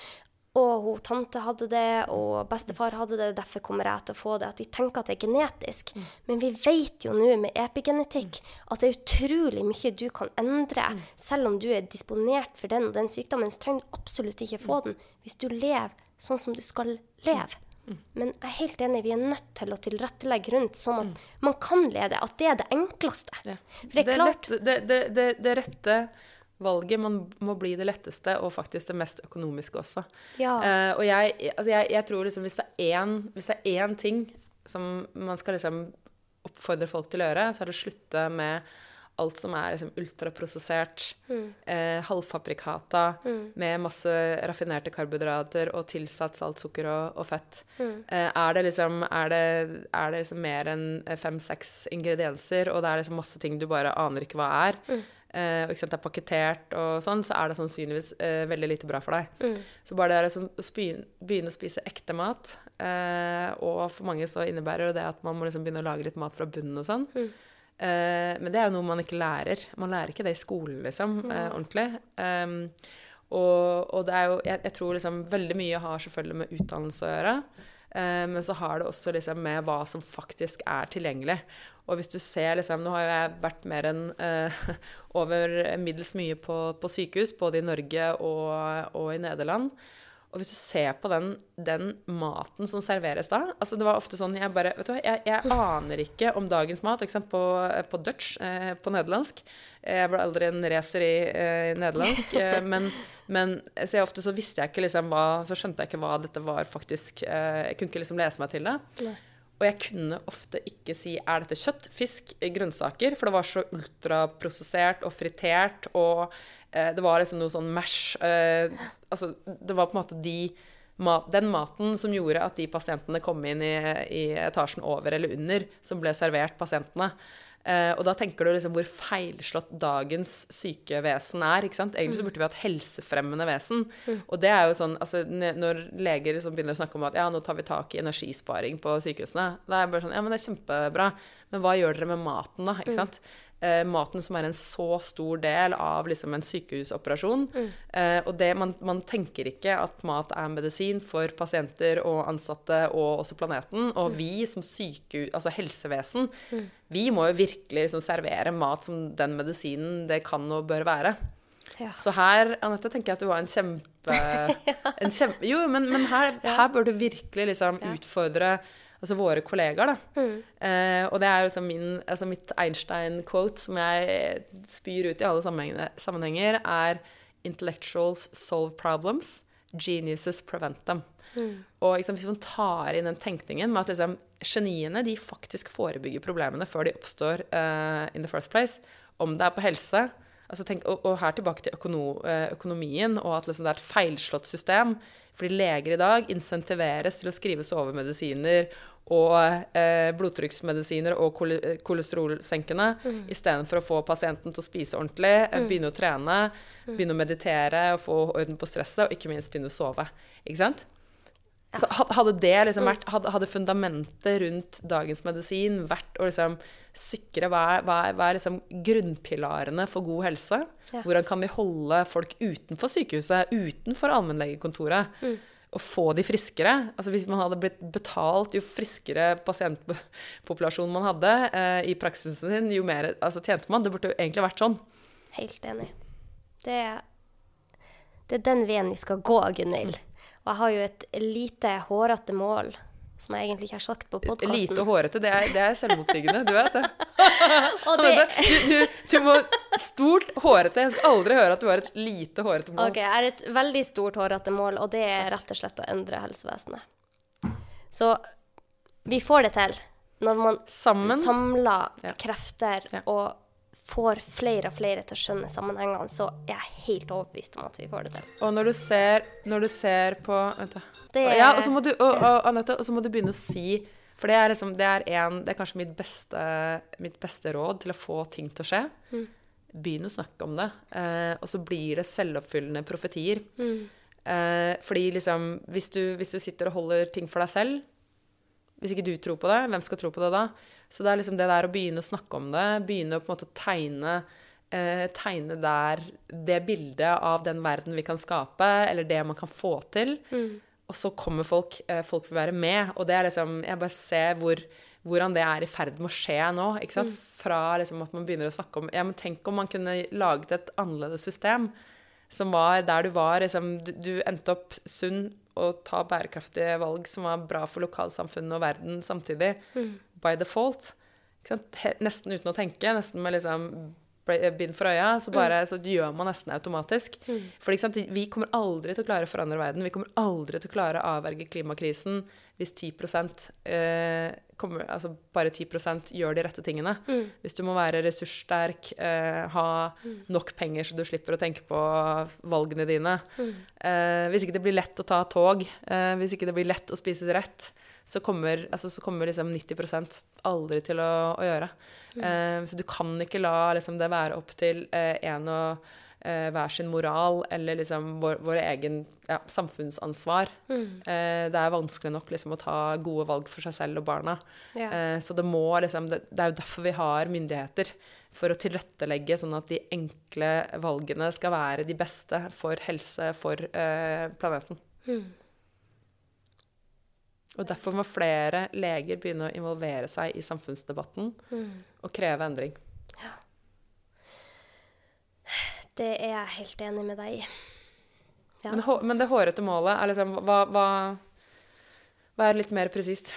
å, hun tante hadde det, og bestefar hadde det, derfor kommer jeg til å få det. At de tenker at det er genetisk. Men vi vet jo nå med epigenetikk at det er utrolig mye du kan endre. Selv om du er disponert for den og den sykdommen, så trenger du absolutt ikke få den hvis du lever sånn som du skal leve. Men jeg er helt enig, vi er nødt til å tilrettelegge rundt sånn at man kan lede. At det er det enkleste. Ja. For det er klart det, det, det, det rette valget man må bli det letteste og faktisk det mest økonomiske også. Ja. Uh, og jeg, altså jeg, jeg tror liksom hvis det, er én, hvis det er én ting som man skal liksom oppfordre folk til å gjøre, så er det å slutte med alt som er liksom ultraprosessert, eh, halvfabrikata, med masse raffinerte karbohydrater og tilsatt salt, sukker og, og fett. Eh, er det liksom, er det, er det liksom mer enn fem-seks ingredienser, og det er liksom masse ting du bare aner ikke hva er, eh, og ikke sant, det er pakketert og sånn, så er det sannsynligvis eh, veldig lite bra for deg. Så bare det liksom å begynne å spise ekte mat, eh, og for mange så innebærer det at man må liksom begynne å lage litt mat fra bunnen og sånn. Eh, men det er jo noe man ikke lærer. Man lærer ikke det i skolen, liksom, eh, ordentlig. Um, og, og det er jo jeg, jeg tror liksom veldig mye har selvfølgelig med utdannelse å gjøre. Eh, men så har det også liksom med hva som faktisk er tilgjengelig. Og hvis du ser liksom Nå har jeg vært mer enn eh, over middels mye på, på sykehus, både i Norge og, og i Nederland. Og hvis du ser på den, den maten som serveres da altså Det var ofte sånn jeg bare Vet du hva, jeg, jeg aner ikke om dagens mat, ikke sant, på, på Dutch, eh, på nederlandsk. Jeg ble aldri en racer i, eh, nederlandsk. Eh, men, men så jeg ofte så visste jeg ikke liksom hva Så skjønte jeg ikke hva dette var faktisk. Eh, jeg kunne ikke liksom lese meg til det. Og jeg kunne ofte ikke si er dette kjøtt, fisk, grønnsaker, for det var så ultraprosessert og fritert, og det var liksom noe sånn mash eh, Altså, det var på en måte de Mat, den maten som gjorde at de pasientene kom inn i, i etasjen over eller under, som ble servert pasientene. Eh, og da tenker du liksom hvor feilslått dagens sykevesen er. ikke sant? Egentlig så burde vi hatt helsefremmende vesen. Og det er jo sånn, altså Når leger liksom begynner å snakke om at ja, nå tar vi tak i energisparing på sykehusene, da er jeg bare sånn Ja, men det er kjempebra. Men hva gjør dere med maten, da? ikke sant? Eh, maten som er en så stor del av liksom en sykehusoperasjon. Eh, og det, man, man tenker ikke at mat er medisin for pasienter og ansatte og også planeten. Og vi som sykehus, altså helsevesen, vi må jo virkelig liksom servere mat som den medisinen det kan og bør være. Ja. Så her, Anette, tenker jeg at du har en kjempe, en kjempe Jo, men, men her, her bør du virkelig liksom utfordre altså våre kollegaer, da. Eh, og det er liksom min, altså mitt Einstein-quote som jeg spyr ut i alle sammenhenger, er 'Intellectuals solve problems, geniuses prevent them'. Og liksom, hvis man tar inn den tenkningen med at liksom, geniene de faktisk forebygger problemene før de oppstår uh, in the first place, om det er på helse altså tenk, og, og her tilbake til økono, eh, økonomien, og at liksom, det er et feilslått system. Fordi leger i dag insentiveres til å skrive sovemedisiner og eh, blodtrykksmedisiner og kol kolesterolsenkende Mm. istedenfor å få pasienten til å spise ordentlig, mm. begynne å trene, Mm. begynne å meditere og få orden på stresset, og ikke minst begynne å sove. Ikke sant? Så hadde det liksom Mm. vært Hadde, hadde fundamentet rundt dagens medisin vært å liksom sikre hva er, hva er, hva er liksom grunnpilarene for god helse? Ja. Hvordan kan vi holde folk utenfor sykehuset, utenfor allmennlegekontoret? Mm. Og få de friskere. Altså Hvis man hadde blitt betalt, jo friskere pasientpopulasjon man hadde eh, i praksisen sin, jo mer altså, tjente man. Det burde jo egentlig vært sånn. Helt enig. Det er, det er den veien vi skal gå, Gunhild. Og jeg har jo et lite, hårete mål som jeg egentlig ikke har sagt på podkasten. Lite hårete, det er, det er selvmotsigende. Du vet det. det... Du, du, du, må Stort hårete. Jeg skal aldri høre at du har et lite hårete mål. Ok, Jeg har et veldig stort hårete mål, og det er rett og slett å endre helsevesenet. Så vi får det til når man Sammen. samler Ja. krefter og får flere og flere til å skjønne sammenhengene, så er jeg helt overbevist om at vi får det til. Og når du ser, når du ser på Vent, da. Er- Ja, og så må du, og, og, Anette, og så må du begynne å si For det er, liksom, det er, en, det er kanskje mitt beste, mitt beste råd til å få ting til å skje. Mm. Begynn å snakke om det. Eh, og så blir det selvoppfyllende profetier. Mm. Eh, fordi liksom hvis du, hvis du sitter og holder ting for deg selv Hvis ikke du tror på det, hvem skal tro på det da? Så det er liksom det der å begynne å snakke om det, begynne å på en måte tegne eh, tegne der det bildet av den verden vi kan skape, eller det man kan få til. Og så kommer folk. Eh, folk vil være med. Og det er liksom Jeg bare ser hvor, hvordan det er i ferd med å skje nå. ikke sant? Fra liksom at man begynner å snakke om Ja, men tenk om man kunne laget et annerledes system. Som var der du var liksom, du, du endte opp sunn og ta bærekraftige valg som var bra for lokalsamfunnet og verden samtidig. By default. Nesten uten å tenke. Nesten med liksom bind for øya. Så, bare, så gjør man nesten automatisk. For ikke sant? vi kommer aldri til å klare å forandre verden. Vi kommer aldri til å klare å avverge klimakrisen hvis 10 eh, kommer, altså bare 10% gjør de rette tingene. Hvis du må være ressurssterk, eh, ha nok penger så du slipper å tenke på valgene dine. Eh, hvis ikke det blir lett å ta tog, eh, hvis ikke det blir lett å spise rett, så kommer, altså, så kommer liksom 90 aldri til å, å gjøre. Eh, så du kan ikke la liksom, det være opp til én og eh, hver sin moral eller liksom vår, vår egen ja, samfunnsansvar. Eh, det er vanskelig nok liksom, å ta gode valg for seg selv og barna. Ja. Eh, så det må liksom det, det er jo derfor vi har myndigheter. For å tilrettelegge sånn at de enkle valgene skal være de beste for helse for eh, planeten. Og derfor må flere leger begynne å involvere seg i samfunnsdebatten og kreve endring. Det er jeg helt enig med deg i. Ja. Men, men det hårete målet er liksom Hva, hva, hva er litt mer presist?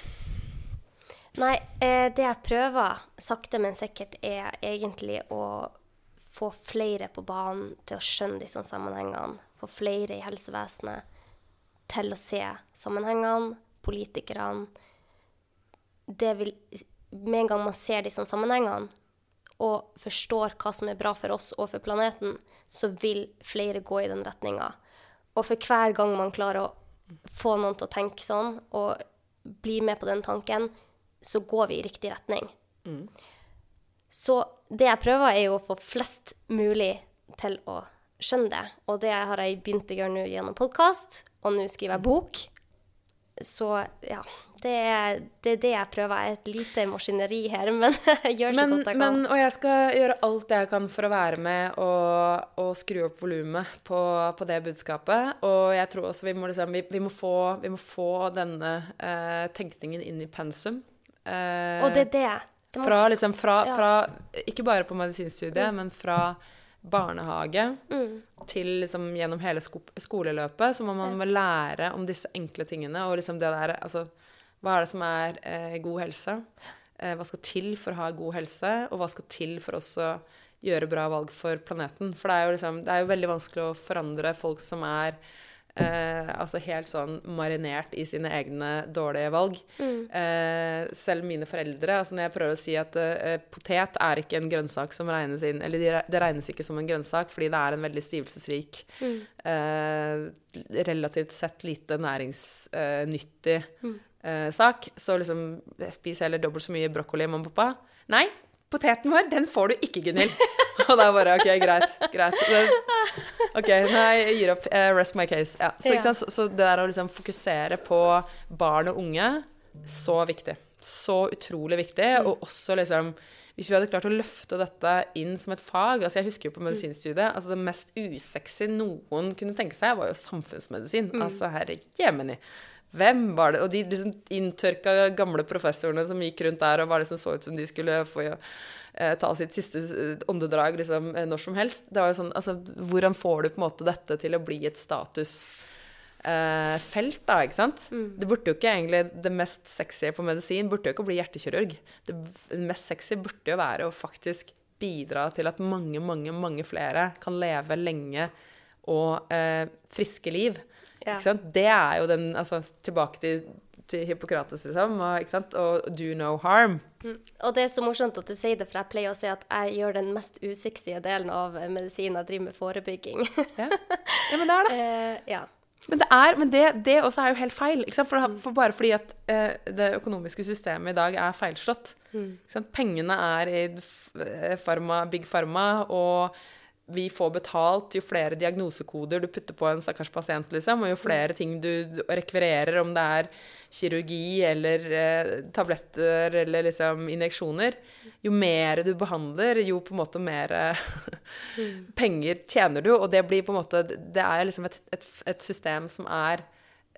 Nei, eh, det jeg prøver, sakte, men sikkert, er egentlig å få flere på banen til å skjønne disse sammenhengene. Få flere i helsevesenet til å se sammenhengene, politikerne. Det vil Med en gang man ser disse sammenhengene og forstår hva som er bra for oss og for planeten, så vil flere gå i den retninga. Og for hver gang man klarer å få noen til å tenke sånn, og bli med på den tanken, så går vi i riktig retning. Så det jeg prøver, er jo å få flest mulig til å skjønne det. Og det har jeg begynt å gjøre nå gjennom podkast, og nå skriver jeg bok. Så ja, det det er det jeg prøver. Jeg er et lite maskineri her, men jeg gjør så Men, godt jeg kan. men, og jeg skal gjøre alt jeg kan for å være med og, og skru opp volumet på, på det budskapet. Og jeg tror også vi må, liksom, vi, vi må, få, vi må få denne eh, tenkningen inn i pensum. Eh, og det er det. det fra, liksom, fra, ja. fra Ikke bare på medisinstudiet, men fra barnehage Mm. til liksom gjennom hele sko skoleløpet, så må man må lære om disse enkle tingene. Og liksom det der Altså, hva er det som er eh, god helse? Eh, hva skal til for å ha god helse? Og hva skal til for også gjøre bra valg for planeten? For det er jo liksom Det er jo veldig vanskelig å forandre folk som er eh, altså helt sånn marinert i sine egne dårlige valg. Eh, selv mine foreldre altså Når jeg prøver å si at eh, potet er ikke en grønnsak som regnes inn Eller det regnes ikke som en grønnsak fordi det er en veldig stivelsesrik eh, Relativt sett lite næringsnyttig eh, sak. Så liksom Spis heller dobbelt så mye brokkoli, mamma og pappa. Nei, poteten vår, den får du ikke, Gunhild. Og da bare OK, greit. greit. OK, nei, jeg gir opp. Uh, rest my case. Ja. Så, Ja. Så, så det der å liksom fokusere på barn og unge, så viktig. Så utrolig viktig. Og også liksom hvis vi hadde klart å løfte dette inn som et fag altså Jeg husker jo på medisinstudiet altså Det mest usexy noen kunne tenke seg, var jo samfunnsmedisin. Mm. Altså herre jemini. Hvem var det? Og de liksom inntørka gamle professorene som gikk rundt der og var liksom så ut som de skulle få eh, ta sitt siste åndedrag liksom, eh, når som helst. Det var jo sånn, altså, Hvordan får du på en måte dette til å bli et statusfelt, eh, da, ikke sant. Mm. Det burde jo ikke egentlig Det mest sexy på medisin burde jo ikke bli hjertekirurg. Det, mest sexy burde jo være å faktisk bidra til at mange, mange, mange flere kan leve lenge og eh, friske liv. Ja. Det er jo den Altså tilbake til, til Hippokrates, liksom. Og, og do no harm. Mm. Og det er så morsomt at du sier det, for jeg pleier å si at jeg gjør den mest usexy delen av medisin. Jeg driver med forebygging. ja. ja, men det er det. Eh, ja. Men det, er, men det, det også er jo helt feil. For, for, bare fordi at eh, det økonomiske systemet i dag er feilslått. Mm. Pengene er i eh, pharma, big pharma, og vi får betalt jo flere diagnosekoder du putter på en stakkars pasient, liksom, og jo flere ting du rekvirerer, om det er kirurgi eller eh, tabletter eller liksom injeksjoner, jo mer du behandler, jo på en måte mer mm. penger tjener du. Og det blir på en måte Det er liksom et, et, et system som er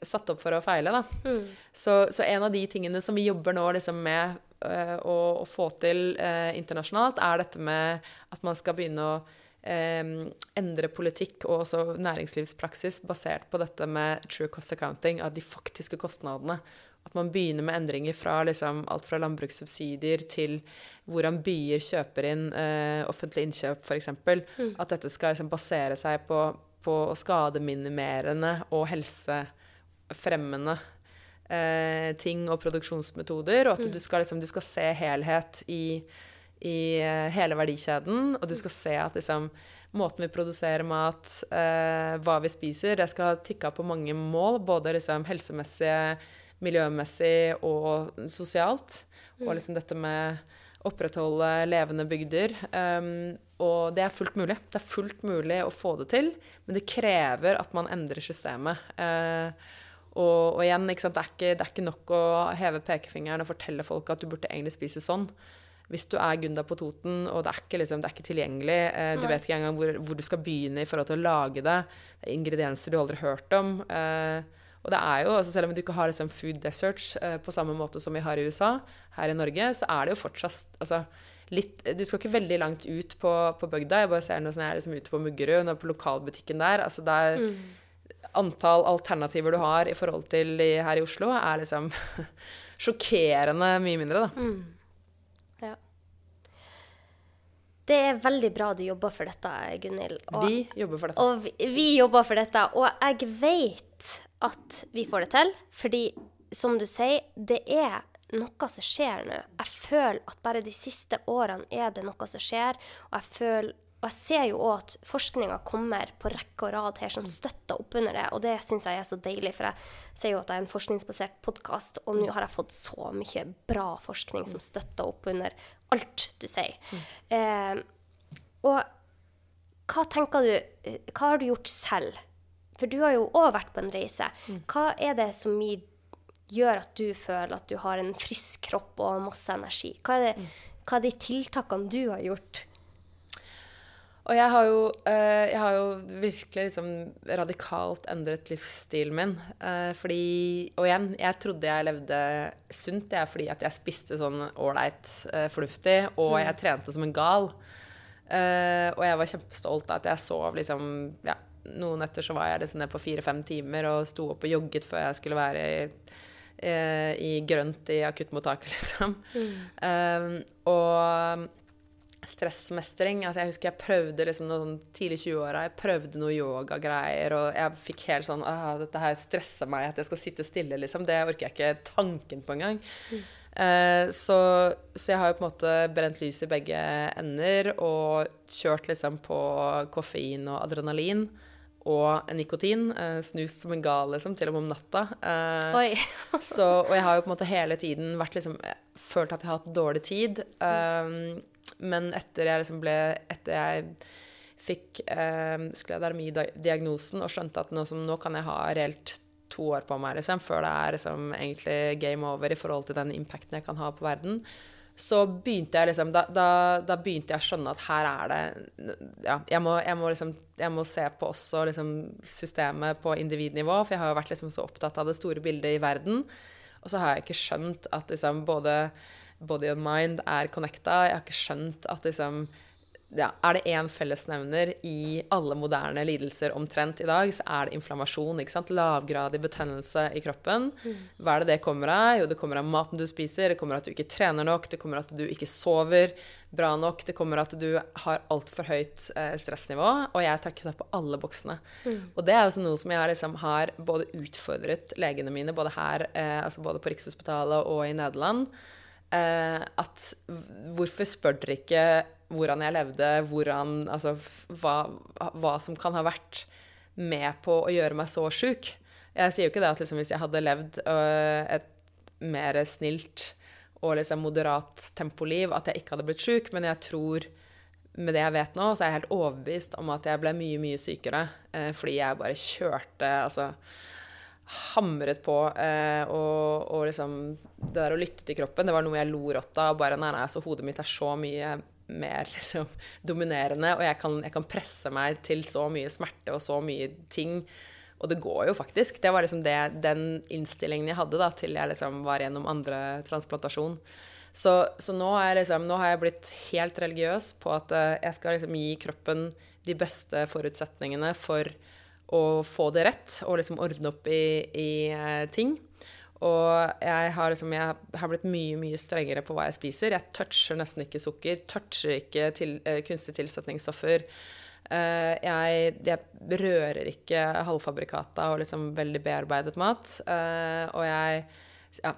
satt opp for å feile, da. Mm. Så, så, en av de tingene som vi jobber nå liksom med uh, å, å, få til uh, internasjonalt, er dette med at man skal begynne å endre politikk og også næringslivspraksis basert på dette med true cost accounting, av de faktiske kostnadene. At man begynner med endringer fra liksom, alt fra landbrukssubsidier til hvordan byer kjøper inn eh, offentlige innkjøp, f.eks. Mm. At dette skal liksom, basere seg på, på skademinimerende og helsefremmende eh, ting og produksjonsmetoder, og at mm. du, skal, liksom, du, skal, se helhet i, i uh, hele verdikjeden, og du skal se at liksom, måten vi produserer mat, eh, hva vi spiser, det skal tikke på mange mål, både liksom, helsemessig, miljømessig og sosialt. Mm. Og liksom dette med opprettholde levende bygder. Um, og det er fullt mulig. Det er fullt mulig å få det til, men det krever at man endrer systemet. Uh, og, og, igjen, det er, ikke, det, er ikke, nok å heve pekefingeren og fortelle folk at du burde egentlig spise sånn. Hvis du er Gunda på Toten, og det er ikke, liksom, det er ikke tilgjengelig, eh, du Nei. vet ikke engang hvor, hvor, du skal begynne i forhold til å lage det, det er ingredienser du aldri har hørt om. Eh, og det er jo, altså Selv om du ikke har liksom, food deserts eh, på samme måte som vi har i USA, her i Norge, så er det jo fortsatt altså, litt, Du skal ikke veldig langt ut på, på bygda. Jeg bare ser noe sånn jeg er liksom ute på Muggerud, på lokalbutikken der. altså det er mm antall alternativer du har i forhold til her i Oslo, er liksom sjokkerende mye mindre, da. Mm. Ja. Det er veldig bra du jobber for dette, Gunhild. vi jobber for dette. Og vi, vi, jobber for dette. Og jeg vet at vi får det til, fordi som du sier, det er noe som skjer nå. Jeg føler at bare de siste årene er det noe som skjer, og jeg føler og jeg ser jo òg at forskninga kommer på rekke og rad her som støtter opp under det, og det syns jeg er så deilig, for jeg ser jo at det er en forskningsbasert podkast, og nå har jeg fått så mye bra forskning som støtter opp under alt du sier. Eh, og hva tenker du Hva har du gjort selv? For du har jo òg vært på en reise. Hva er det som gjør at du føler at du har en frisk kropp og masse energi? Hva er, det, hva er de tiltakene du har gjort? Og jeg har jo, uh, jeg har jo virkelig liksom radikalt endret livsstilen min. Uh, fordi Og igjen, jeg trodde jeg levde sunt, jeg, fordi at jeg spiste sånn ålreit uh, fornuftig, og mm. jeg trente som en gal. og jeg var kjempestolt av at jeg sov liksom ja, Noen netter så var jeg liksom på fire-fem timer og sto opp og jogget før jeg skulle være i, i grønt i akuttmottaket, liksom. Mm. og stressmestring. Altså, jeg husker jeg prøvde liksom noe sånn tidlig 20-åra. Jeg prøvde noe yogagreier, og jeg fikk helt sånn Dette her stresser meg, at jeg skal sitte stille, liksom. Det orker jeg ikke tanken på engang. Mm. Eh, så, så, jeg har jo på en måte brent lys i begge ender og kjørt liksom på koffein og adrenalin og nikotin. Eh, snust som en gal, liksom, til og med om natta. Uh, så, og jeg har jo på en måte hele tiden vært liksom Følt at jeg har hatt dårlig tid. Um, men etter jeg liksom ble Etter jeg fikk eh, skledarmi-diagnosen og skjønte at nå, som, nå, kan jeg ha reelt to år på meg liksom, før det er liksom, egentlig game over i forhold til den impacten jeg kan ha på verden, så begynte jeg liksom da, da, da, begynte jeg å skjønne at her er det Ja, jeg må, jeg må liksom jeg må se på også liksom systemet på individnivå, for jeg har jo vært liksom så opptatt av det store bildet i verden. Og så har jeg ikke skjønt at liksom både body and mind er connecta. Jeg har ikke skjønt at liksom ja, er det én fellesnevner i alle moderne lidelser omtrent i dag, så er det inflammasjon. ikke sant? Lavgradig betennelse i kroppen. Mm. Hva er det det kommer av? Jo, det kommer av maten du spiser, det kommer av at du ikke trener nok, det kommer av at du ikke sover bra nok, det kommer av at du har altfor høyt eh, stressnivå. Og jeg tar ikke det på alle boksene. Mm. Og det er også noe som jeg liksom har både utfordret legene mine, både her, eh, altså både på Rikshospitalet og i Nederland. Eh, at hvorfor spør dere ikke hvordan jeg levde, hvordan, altså, hva, hva, som kan ha vært med på å gjøre meg så sjuk. Jeg sier jo ikke det at liksom, hvis jeg hadde levd øh, et mer snilt og liksom moderat tempoliv, at jeg ikke hadde blitt sjuk, men jeg tror med det jeg vet nå, så er jeg helt overbevist om at jeg ble mye, mye sykere eh, fordi jeg bare kjørte Altså hamret på. Eh, og, og, liksom Det der å lytte til kroppen, det var noe jeg lo rått av. Bare nei, nei, så hodet mitt er så mye mer liksom, dominerende, og jeg kan, jeg kan, presse meg til så mye smerte og så mye ting. Og det går jo faktisk. Det var liksom det, den innstillingen jeg hadde da, til jeg liksom var gjennom andre transplantasjon. Så, så nå, liksom, nå, har jeg blitt helt religiøs på at uh, jeg skal liksom gi kroppen de beste forutsetningene for å få det rett og liksom ordne opp i, i uh, ting. Og jeg har, liksom, jeg har, blitt mye mye strengere på hva jeg spiser. Jeg toucher nesten ikke sukker. Toucher ikke til, uh, kunstige tilsetningsstoffer. Uh, jeg, jeg, rører ikke halvfabrikata og liksom veldig bearbeidet mat. Uh, og jeg ja,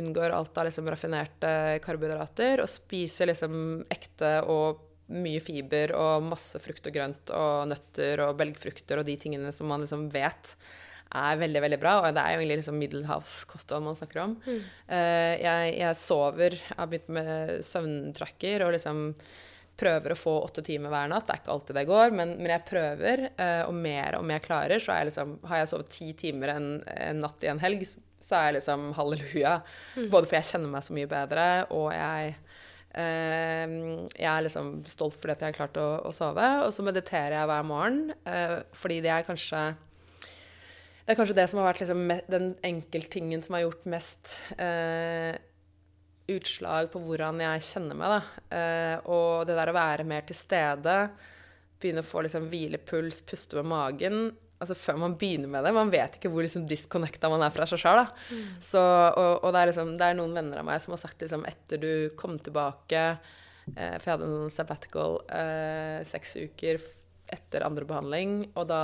unngår alt av liksom raffinerte karbohydrater og spiser liksom ekte og mye fiber og masse frukt og grønt og nøtter og belgfrukter og de tingene som man liksom vet er veldig veldig bra. Og det er jo egentlig liksom middelhavskosthold man snakker om. Mm. Uh, jeg, jeg, sover, jeg har begynt med søvntracker og liksom prøver å få åtte timer hver natt. Det er ikke alltid det går, men, men jeg prøver. Uh, og mer og mer klarer, så jeg liksom, har jeg sovet ti timer en, en, natt i en helg, så er jeg liksom halleluja. Mm. Både fordi jeg kjenner meg så mye bedre, og jeg jeg er liksom stolt fordi at jeg har klart å, å sove. Og så mediterer jeg hver morgen, fordi det er kanskje det er kanskje det som har vært liksom, den enkelttingen som har gjort mest eh, utslag på hvordan jeg kjenner meg. Eh, og det der å være mer til stede, begynne å få liksom, hvilepuls, puste med magen altså Før man begynner med det. Man vet ikke hvor liksom, disconnecta man er fra seg sjøl. Mm. Og, og det, er liksom, det, er noen venner av meg som har sagt liksom, etter du kom tilbake eh, For jeg hadde en sånn sabbatical eh, seks uker etter andre behandling. Og da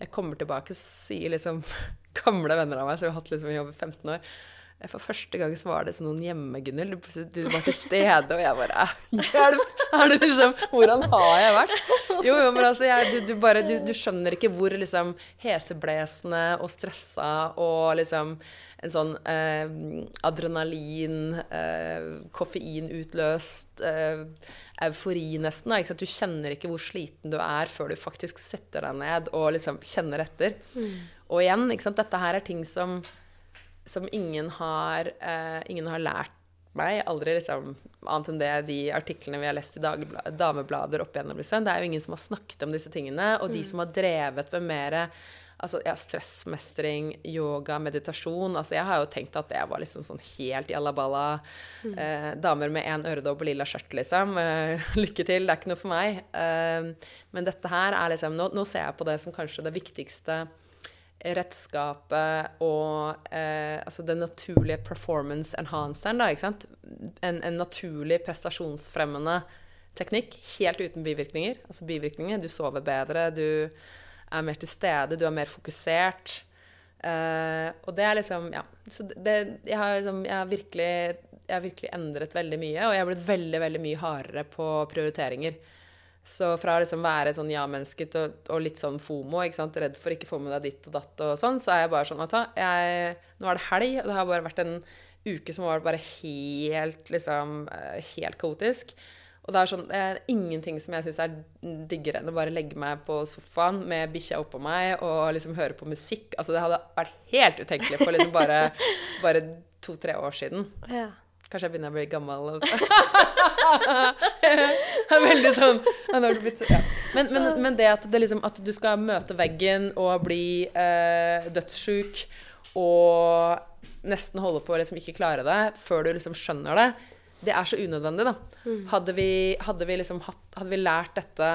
jeg kommer tilbake, så sier liksom gamle venner av meg som har hatt liksom jobb i 15 år For første gang så var det sånn noen hjemme, Gunhild. Du, du, var til stede, og jeg bare Hjelp! Er det liksom Hvordan har jeg vært? Jo, jo, men altså, jeg, du, du, bare du, du, skjønner ikke hvor liksom heseblesende og stressa og liksom en sånn eh, adrenalin, eh, koffeinutløst eh, eufori, nesten. Da, Du kjenner ikke hvor sliten du er før du faktisk setter deg ned og liksom kjenner etter. Mm. Og igjen, dette her er ting som, som ingen, har, eh, ingen har lært meg. Aldri liksom, annet enn det de artiklene vi har lest i dameblader opp igjennom. Liksom. Det er jo ingen som har snakket om disse tingene. Og de mm. som har drevet med mer altså, ja, stressmestring, yoga, meditasjon. Altså, jeg har jo tenkt at det var liksom sånn helt jallaballa. Mm. Eh, damer med én øredobb og lilla skjørt, liksom. Eh, lykke til, det er ikke noe for meg. Eh, men dette her er liksom nå, nå, ser jeg på det som kanskje det viktigste redskapet og eh, altså den naturlige performance enhanceren, da, ikke sant. En, en naturlig prestasjonsfremmende teknikk helt uten bivirkninger. Altså bivirkninger, du sover bedre, du er mer til stede, du er mer fokusert. Eh, og det er liksom Ja. Så det, jeg, har liksom, jeg, har virkelig, jeg har virkelig endret veldig mye, og jeg har blitt veldig, veldig mye hardere på prioriteringer. Så fra å liksom være sånn ja-menneske og, og, litt sånn fomo, ikke sant? redd for ikke få med deg ditt og datt og sånn, så er jeg bare sånn at jeg, Nå er det helg, og det har bare vært en uke som vært bare helt, liksom, eh, helt kaotisk. Og det er sånn, eh, ingenting som jeg syns er diggere enn å bare legge meg på sofaen med bikkja oppå meg og liksom høre på musikk. Altså, det hadde vært helt utenkelig for liksom bare, bare to-tre år siden. Ja. Kanskje jeg begynner å bli gammel. Er veldig sånn ja, men, men, men det, at det liksom, at du skal møte veggen og bli eh, dødssjuk og nesten holde på å liksom ikke klare det før du liksom skjønner det, det er så unødvendig, da. Hadde vi, hadde vi liksom hatt, hadde vi lært dette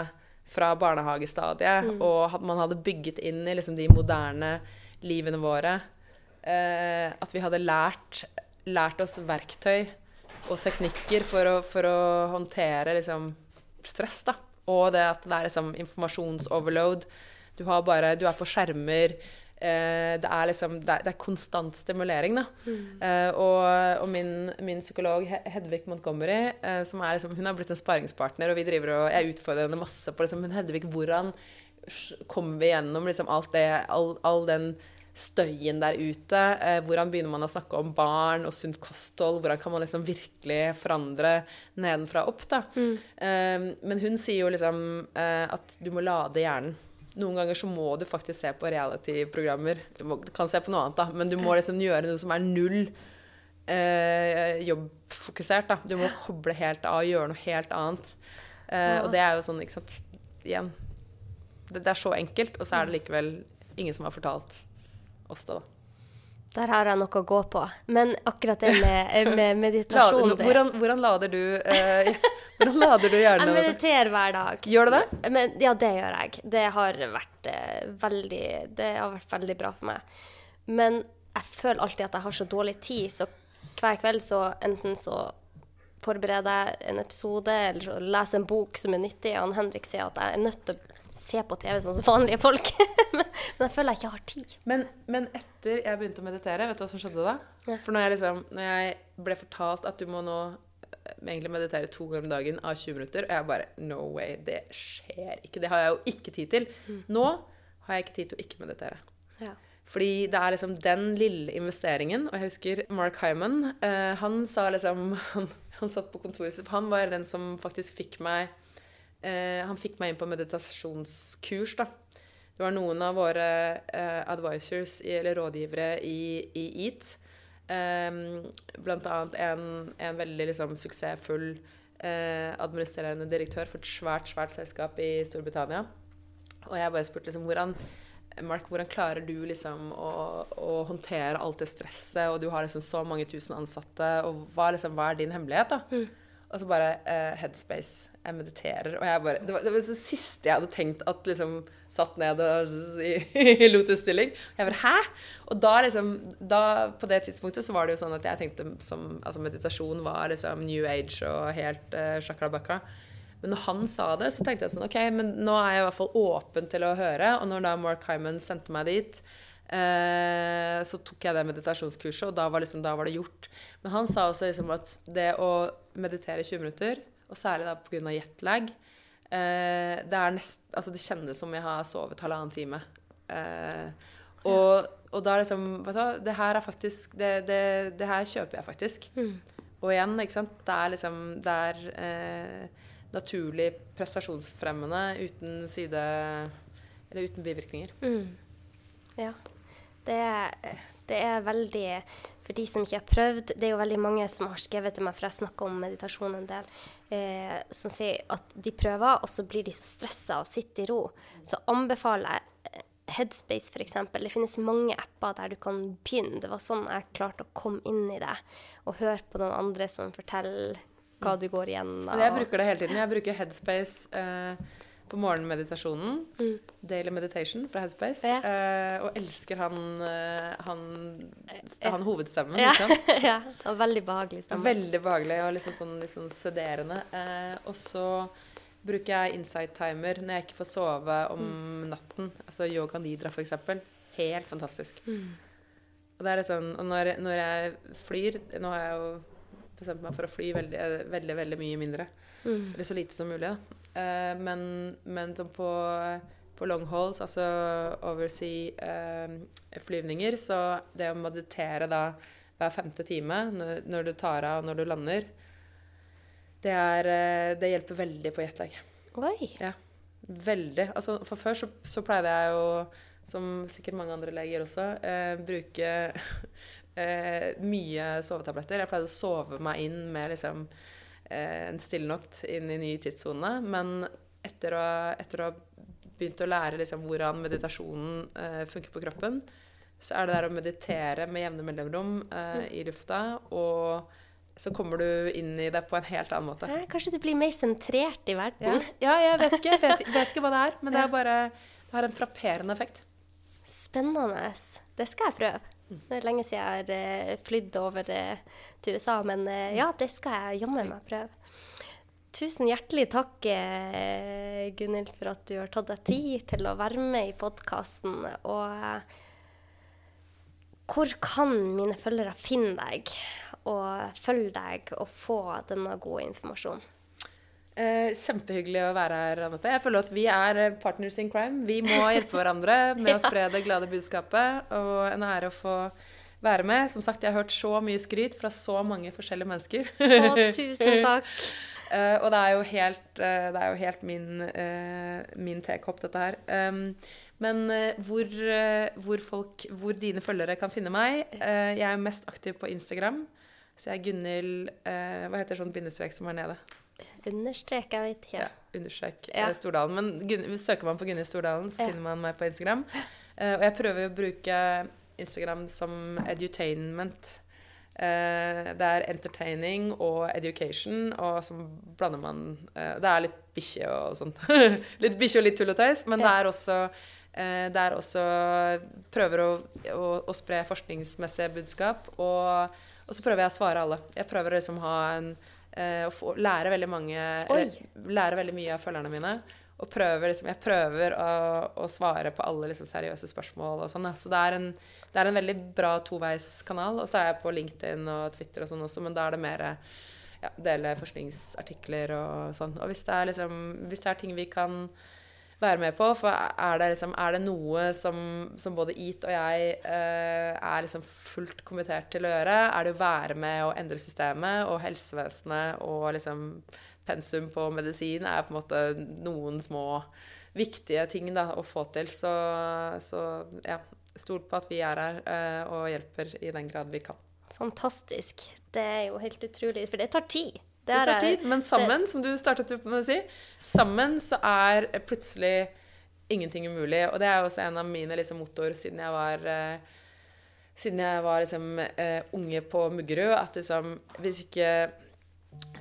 fra barnehagestadiet, og at man hadde bygget inn i liksom de moderne livene våre eh, At vi hadde lært, lært oss verktøy og teknikker for å, for å håndtere liksom stress, da. Og det at det er liksom informasjonsoverload. Du, har bare, du er på skjermer. Eh, det er liksom det er, det er konstant stimulering, da. Eh, og, og min, min psykolog Hedvig Montgomery, eh, som er liksom, hun har blitt en sparingspartner, og vi driver og jeg utfordrer henne masse på liksom, Hedvig, hvordan kommer vi gjennom liksom alt det, all, all den støyen der ute? Eh, hvordan begynner man å snakke om barn og sunt kosthold? Hvordan kan man liksom virkelig forandre nedenfra opp, da? Eh, men hun sier jo liksom eh, at du må lade hjernen. Noen ganger så må du faktisk se på reality-programmer. Du, må, du kan se på noe annet, da, men du må liksom gjøre noe som er null eh, jobbfokusert. Da. Du må koble helt av og gjøre noe helt annet. Eh, og det er jo sånn, ikke sant Igjen. Det, det er så enkelt, og så er det likevel ingen som har fortalt oss da. Der har jeg noe å gå på. Men akkurat det med, med meditasjon hvordan, hvordan lader du eh, Hvordan lader du Jeg mediterer hver dag. Gjør du det? Men, ja, det gjør jeg. Det har vært eh, veldig Det har vært veldig bra for meg. Men jeg føler alltid at jeg har så dårlig tid, så hver kveld så enten så forbereder jeg en episode, eller så leser en bok som er nyttig. Og Henrik sier at jeg er nødt til å se på TV sånn som vanlige folk. men, men jeg føler jeg ikke har tid. Men, men etter jeg begynte å meditere, vet du hva som skjedde da? Ja. For når jeg, liksom, når jeg ble fortalt at du må nå eh, egentlig meditere to ganger om dagen av 20 minutter, og jeg bare No way, det skjer ikke. Det har jeg jo ikke tid til. Nå har jeg ikke tid til å ikke meditere. Ja. Fordi det er liksom den lille investeringen. Og jeg husker Mark Hyman. Uh, han sa liksom han, han satt på kontoret sitt Han var den som faktisk fikk meg eh, Han fikk meg inn på meditasjonskurs, da. Det var noen av våre eh, advisors, eller rådgivere, i, i EAT. Eh, blant annet en, en veldig liksom, suksessfull eh, administrerende direktør for et svært, svært selskap i Storbritannia. Og jeg bare spurte liksom hvordan Mark, hvordan klarer du liksom å, å håndtere alt det stresset, og du har liksom så mange tusen ansatte, og hva, liksom, hva er din hemmelighet, da? Og så bare uh, Headspace. Jeg mediterer. Og jeg bare Det var det, var det siste jeg hadde tenkt at liksom satt ned og, i, i. Og jeg bare Hæ? Og da liksom da, På det tidspunktet så var det jo sånn at jeg tenkte som Altså meditasjon var liksom new age og helt uh, sjakalabakka. Men når han sa det, så tenkte jeg sånn OK, men nå er jeg i hvert fall åpen til å høre. Og når da Mark Hyman sendte meg dit, eh, så tok jeg det meditasjonskurset, og da var, liksom, da var det gjort. Men han sa også liksom at det å meditere 20 minutter, og særlig da pga. jetlag eh, det, er nest, altså det kjennes som jeg har sovet halvannen time. Eh, og, og da er liksom Vet du det her er faktisk Det, det, det her kjøper jeg faktisk. Og igjen, ikke sant, det er liksom Det er eh, naturlig prestasjonsfremmende uten side Eller uten bivirkninger. Ja. Det det er veldig For de som ikke har prøvd Det er jo veldig mange som har skrevet til meg, for jeg snakker om meditasjon en del, eh, som sier at de prøver, og så blir de så stressa og sitter i ro. Så anbefaler jeg eh, Headspace, f.eks. Det finnes mange apper der du kan begynne. Det var sånn jeg klarte å komme inn i det. Og høre på noen andre som forteller hva du går igjennom. Jeg bruker det hele tiden. Jeg bruker Headspace eh, på morgenmeditasjonen. Daily meditation fra Headspace. Ja. Uh, og elsker han, eh, han, han hovedstemmen. Ja. Sant? ja. Og Veldig behagelig stemme. Veldig behagelig og liksom sånn, litt sånn sederende. Uh, og så bruker jeg insight timer når jeg ikke får sove om natten. Altså yoga nidra, eksempel. Helt fantastisk. Og det er sånn Og når, når jeg flyr Nå har jeg jo bestemt meg for å fly veldig, veldig, veldig mye mindre. Eller så lite som mulig, da. Eh, men, men på, på long hauls, altså oversea-flyvninger, så det å meditere da hver femte time når, når du tar av og når du lander, det, er, uh, det hjelper veldig på jetlag. Oi. Ja, veldig. Altså, for før så, så pleide jeg jo, som sikkert mange andre leger også, eh, bruke eh, mye sovetabletter. Jeg pleide å sove meg inn med liksom eh, en stillenokt inn i ny tidssone. Men etter å, etter å ha begynt å lære liksom hvordan meditasjonen eh, funker på kroppen, så er det der å meditere med jevne mellomrom eh, i lufta, og så kommer du inn i det på en helt annen måte. Eh, Kanskje du blir mer sentrert i verden? Ja, ja jeg vet ikke, vet, vet ikke hva det er, men det er bare det har en frapperende effekt. Spennende. Det skal jeg prøve. Det er lenge siden jeg har uh, flydd over eh, til USA, men eh, ja, det skal jeg jammen meg prøve. Tusen hjertelig takk, Gunhild, for at du har tatt deg tid til å være med i podkasten. Og hvor kan mine følgere finne deg og følge deg og få denne gode informasjonen? Eh, kjempehyggelig å være her, Anette. Jeg føler at vi er eh, partners in crime. Vi må hjelpe hverandre med å spre det glade budskapet. Og en ære å få være med. Som sagt, jeg har hørt så mye skryt fra så mange forskjellige mennesker. Å, tusen takk. eh, og det er jo helt, uh, det er jo helt min, uh, min tekopp, dette her. Um, men hvor, hvor, folk, hvor dine følgere kan finne meg Jeg er mest aktiv på Instagram. Så jeg er Gunhild Hva heter sånn bindestrek som er nede? Understrek, jeg vet ikke. Ja, understrek Ja. eh, Stordalen. Men Gun søker man på Gunhild Stordalen, så Ja. finner man meg på Instagram. Uh, og jeg prøver å bruke Instagram som edutainment. Uh, det er entertaining og education, og så blander man uh, Det er litt bikkje og sånt. litt bikkje og litt tull og tøys, men det er også det er også prøver å, å, å spre forskningsmessige budskap, og, og så prøver jeg å svare alle. Jeg prøver å liksom ha en eh, å få, lære veldig mange Lære veldig mye av følgerne mine. Og prøver, liksom, jeg prøver å, å svare på alle liksom, seriøse spørsmål og sånn. Så det er, en, det er en veldig bra toveiskanal. Og så er jeg på LinkedIn og Twitter og sånn også, men da er det mer ja, dele forskningsartikler og sånn. Og hvis det er liksom Hvis det er ting vi kan være med på. For er det, liksom, er det noe som, som både EAT og jeg eh, er liksom fullt kommentert til å gjøre, er det å være med å endre systemet og helsevesenet og liksom pensum på medisin er på en måte noen små viktige ting da, å få til. Så, så ja, stol på at vi er her eh, og hjelper i den grad vi kan. Fantastisk. Det er jo helt utrolig, for det tar tid. Det tar tid, men sammen, som du startet med å si, sammen så er plutselig ingenting umulig. Og det er også en av mine liksom, motor siden jeg var eh, siden jeg var liksom, eh, unge på Muggerud, at liksom, hvis ikke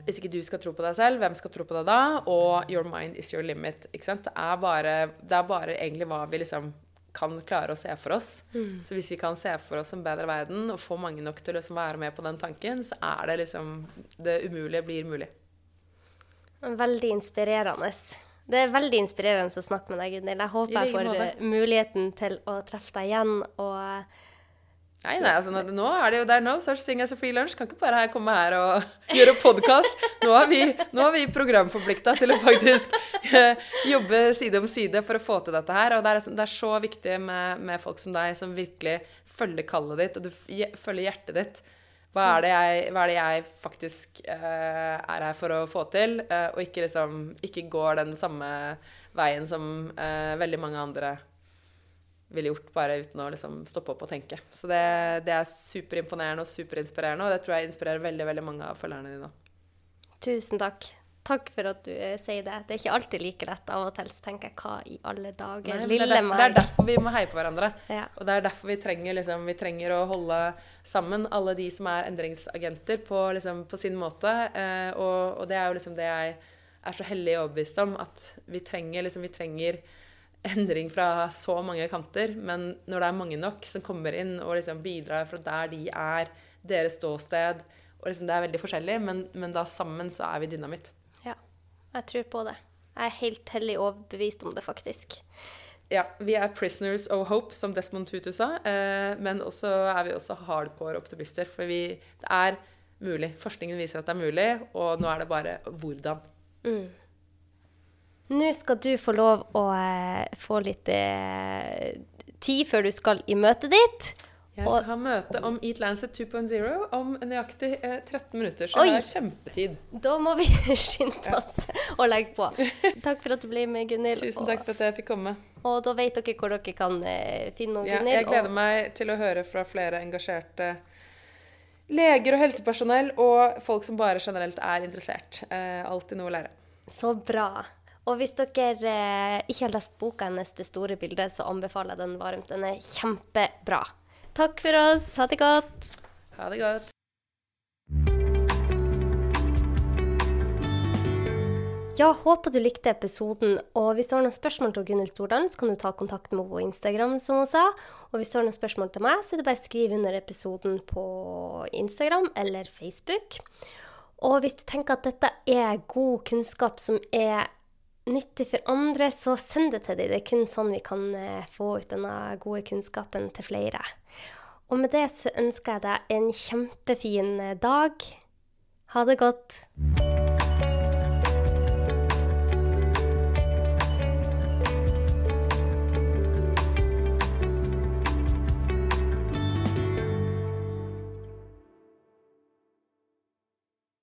hvis ikke du skal tro på deg selv, hvem skal tro på deg da? Og your mind is your limit. Det er bare, det er bare egentlig hva vi liksom kan klare å se for oss. Så hvis vi kan se for oss en bedre verden og få mange nok til å liksom være med på den tanken, så er det liksom Det umulige blir mulig. Veldig inspirerende. Det er veldig inspirerende å snakke med deg, Gunhild. Jeg håper jeg får måte. eh, muligheten til å treffe deg igjen. Og Nei, nei, altså nå nå er det jo der er no such thing as a free lunch. Kan ikke bare her komme her og gjøre podkast. Nå er vi, nå er vi programforplikta til å faktisk eh, jobbe side om side for å få til dette her. Og det er, det er så viktig med, med folk som deg, som virkelig følger kallet ditt, og du følger hjertet ditt. Hva er det jeg, er det jeg faktisk eh, er her for å få til, eh, og ikke liksom ikke går den samme veien som eh, veldig mange andre ville gjort bare uten å liksom stoppe opp og tenke. Så det, det er superimponerende og superinspirerende, og det tror jeg inspirerer veldig veldig mange av følgerne dine. tusen takk. Takk for at du eh, sier det. Det er ikke alltid like lett. Av og til så tenker jeg hva i alle dager. Nei, Lille det, er det er derfor vi må heie på hverandre. Ja. Og det er derfor vi trenger, liksom, vi trenger å holde sammen alle de som er endringsagenter på, liksom, på sin måte. Eh, og, og det er jo liksom det jeg er så hellig overbevist om, at vi trenger, liksom, vi trenger endring fra så mange kanter. Men når det er mange nok som kommer inn og liksom bidrar fra der de er, deres ståsted og liksom Det er veldig forskjellig, men, men da sammen så er vi dynamitt. Ja, jeg tror på det. Jeg er helt hellig overbevist om det, faktisk. Ja, vi er prisoners of hope, som Desmond Tutu sa. Eh, men også er vi også hardcore optimister. For vi, det er mulig. Forskningen viser at det er mulig, og nå er det bare hvordan. Nå skal du få lov å eh, få litt eh, tid før du skal i møtet ditt. Jeg skal ha møte om Eat Lancet 2.0 om nøyaktig eh, 13 minutter, så jeg har kjempetid. Da må vi skynde oss og legge på. Takk for at du ble med, Gunhild. Tusen takk for at jeg fikk komme. Og, da vet dere hvor dere kan eh, finne Ja, Gunhild. jeg gleder meg til å høre fra flere engasjerte leger og helsepersonell og folk som bare generelt er interessert. Eh, alltid noe å lære. Så bra. Og hvis dere eh, ikke har lest boka hennes 'Det store bildet', så anbefaler jeg den varmt. Den er kjempebra. Takk for oss. Ha det godt. Ha det godt. Ja, håper du likte episoden. Og hvis du har noen spørsmål til Gunhild Stordalen, så kan du ta kontakt med henne på Instagram, som hun sa. Og hvis du har noen spørsmål til meg, så er det bare å skrive under episoden på Instagram eller Facebook. Og hvis du tenker at dette er god kunnskap som er nyttig for andre, så send det til dem. Det er kun sånn vi kan eh, få ut denne gode kunnskapen til flere. Og med det så ønsker jeg deg en kjempefin eh, dag. Ha det godt.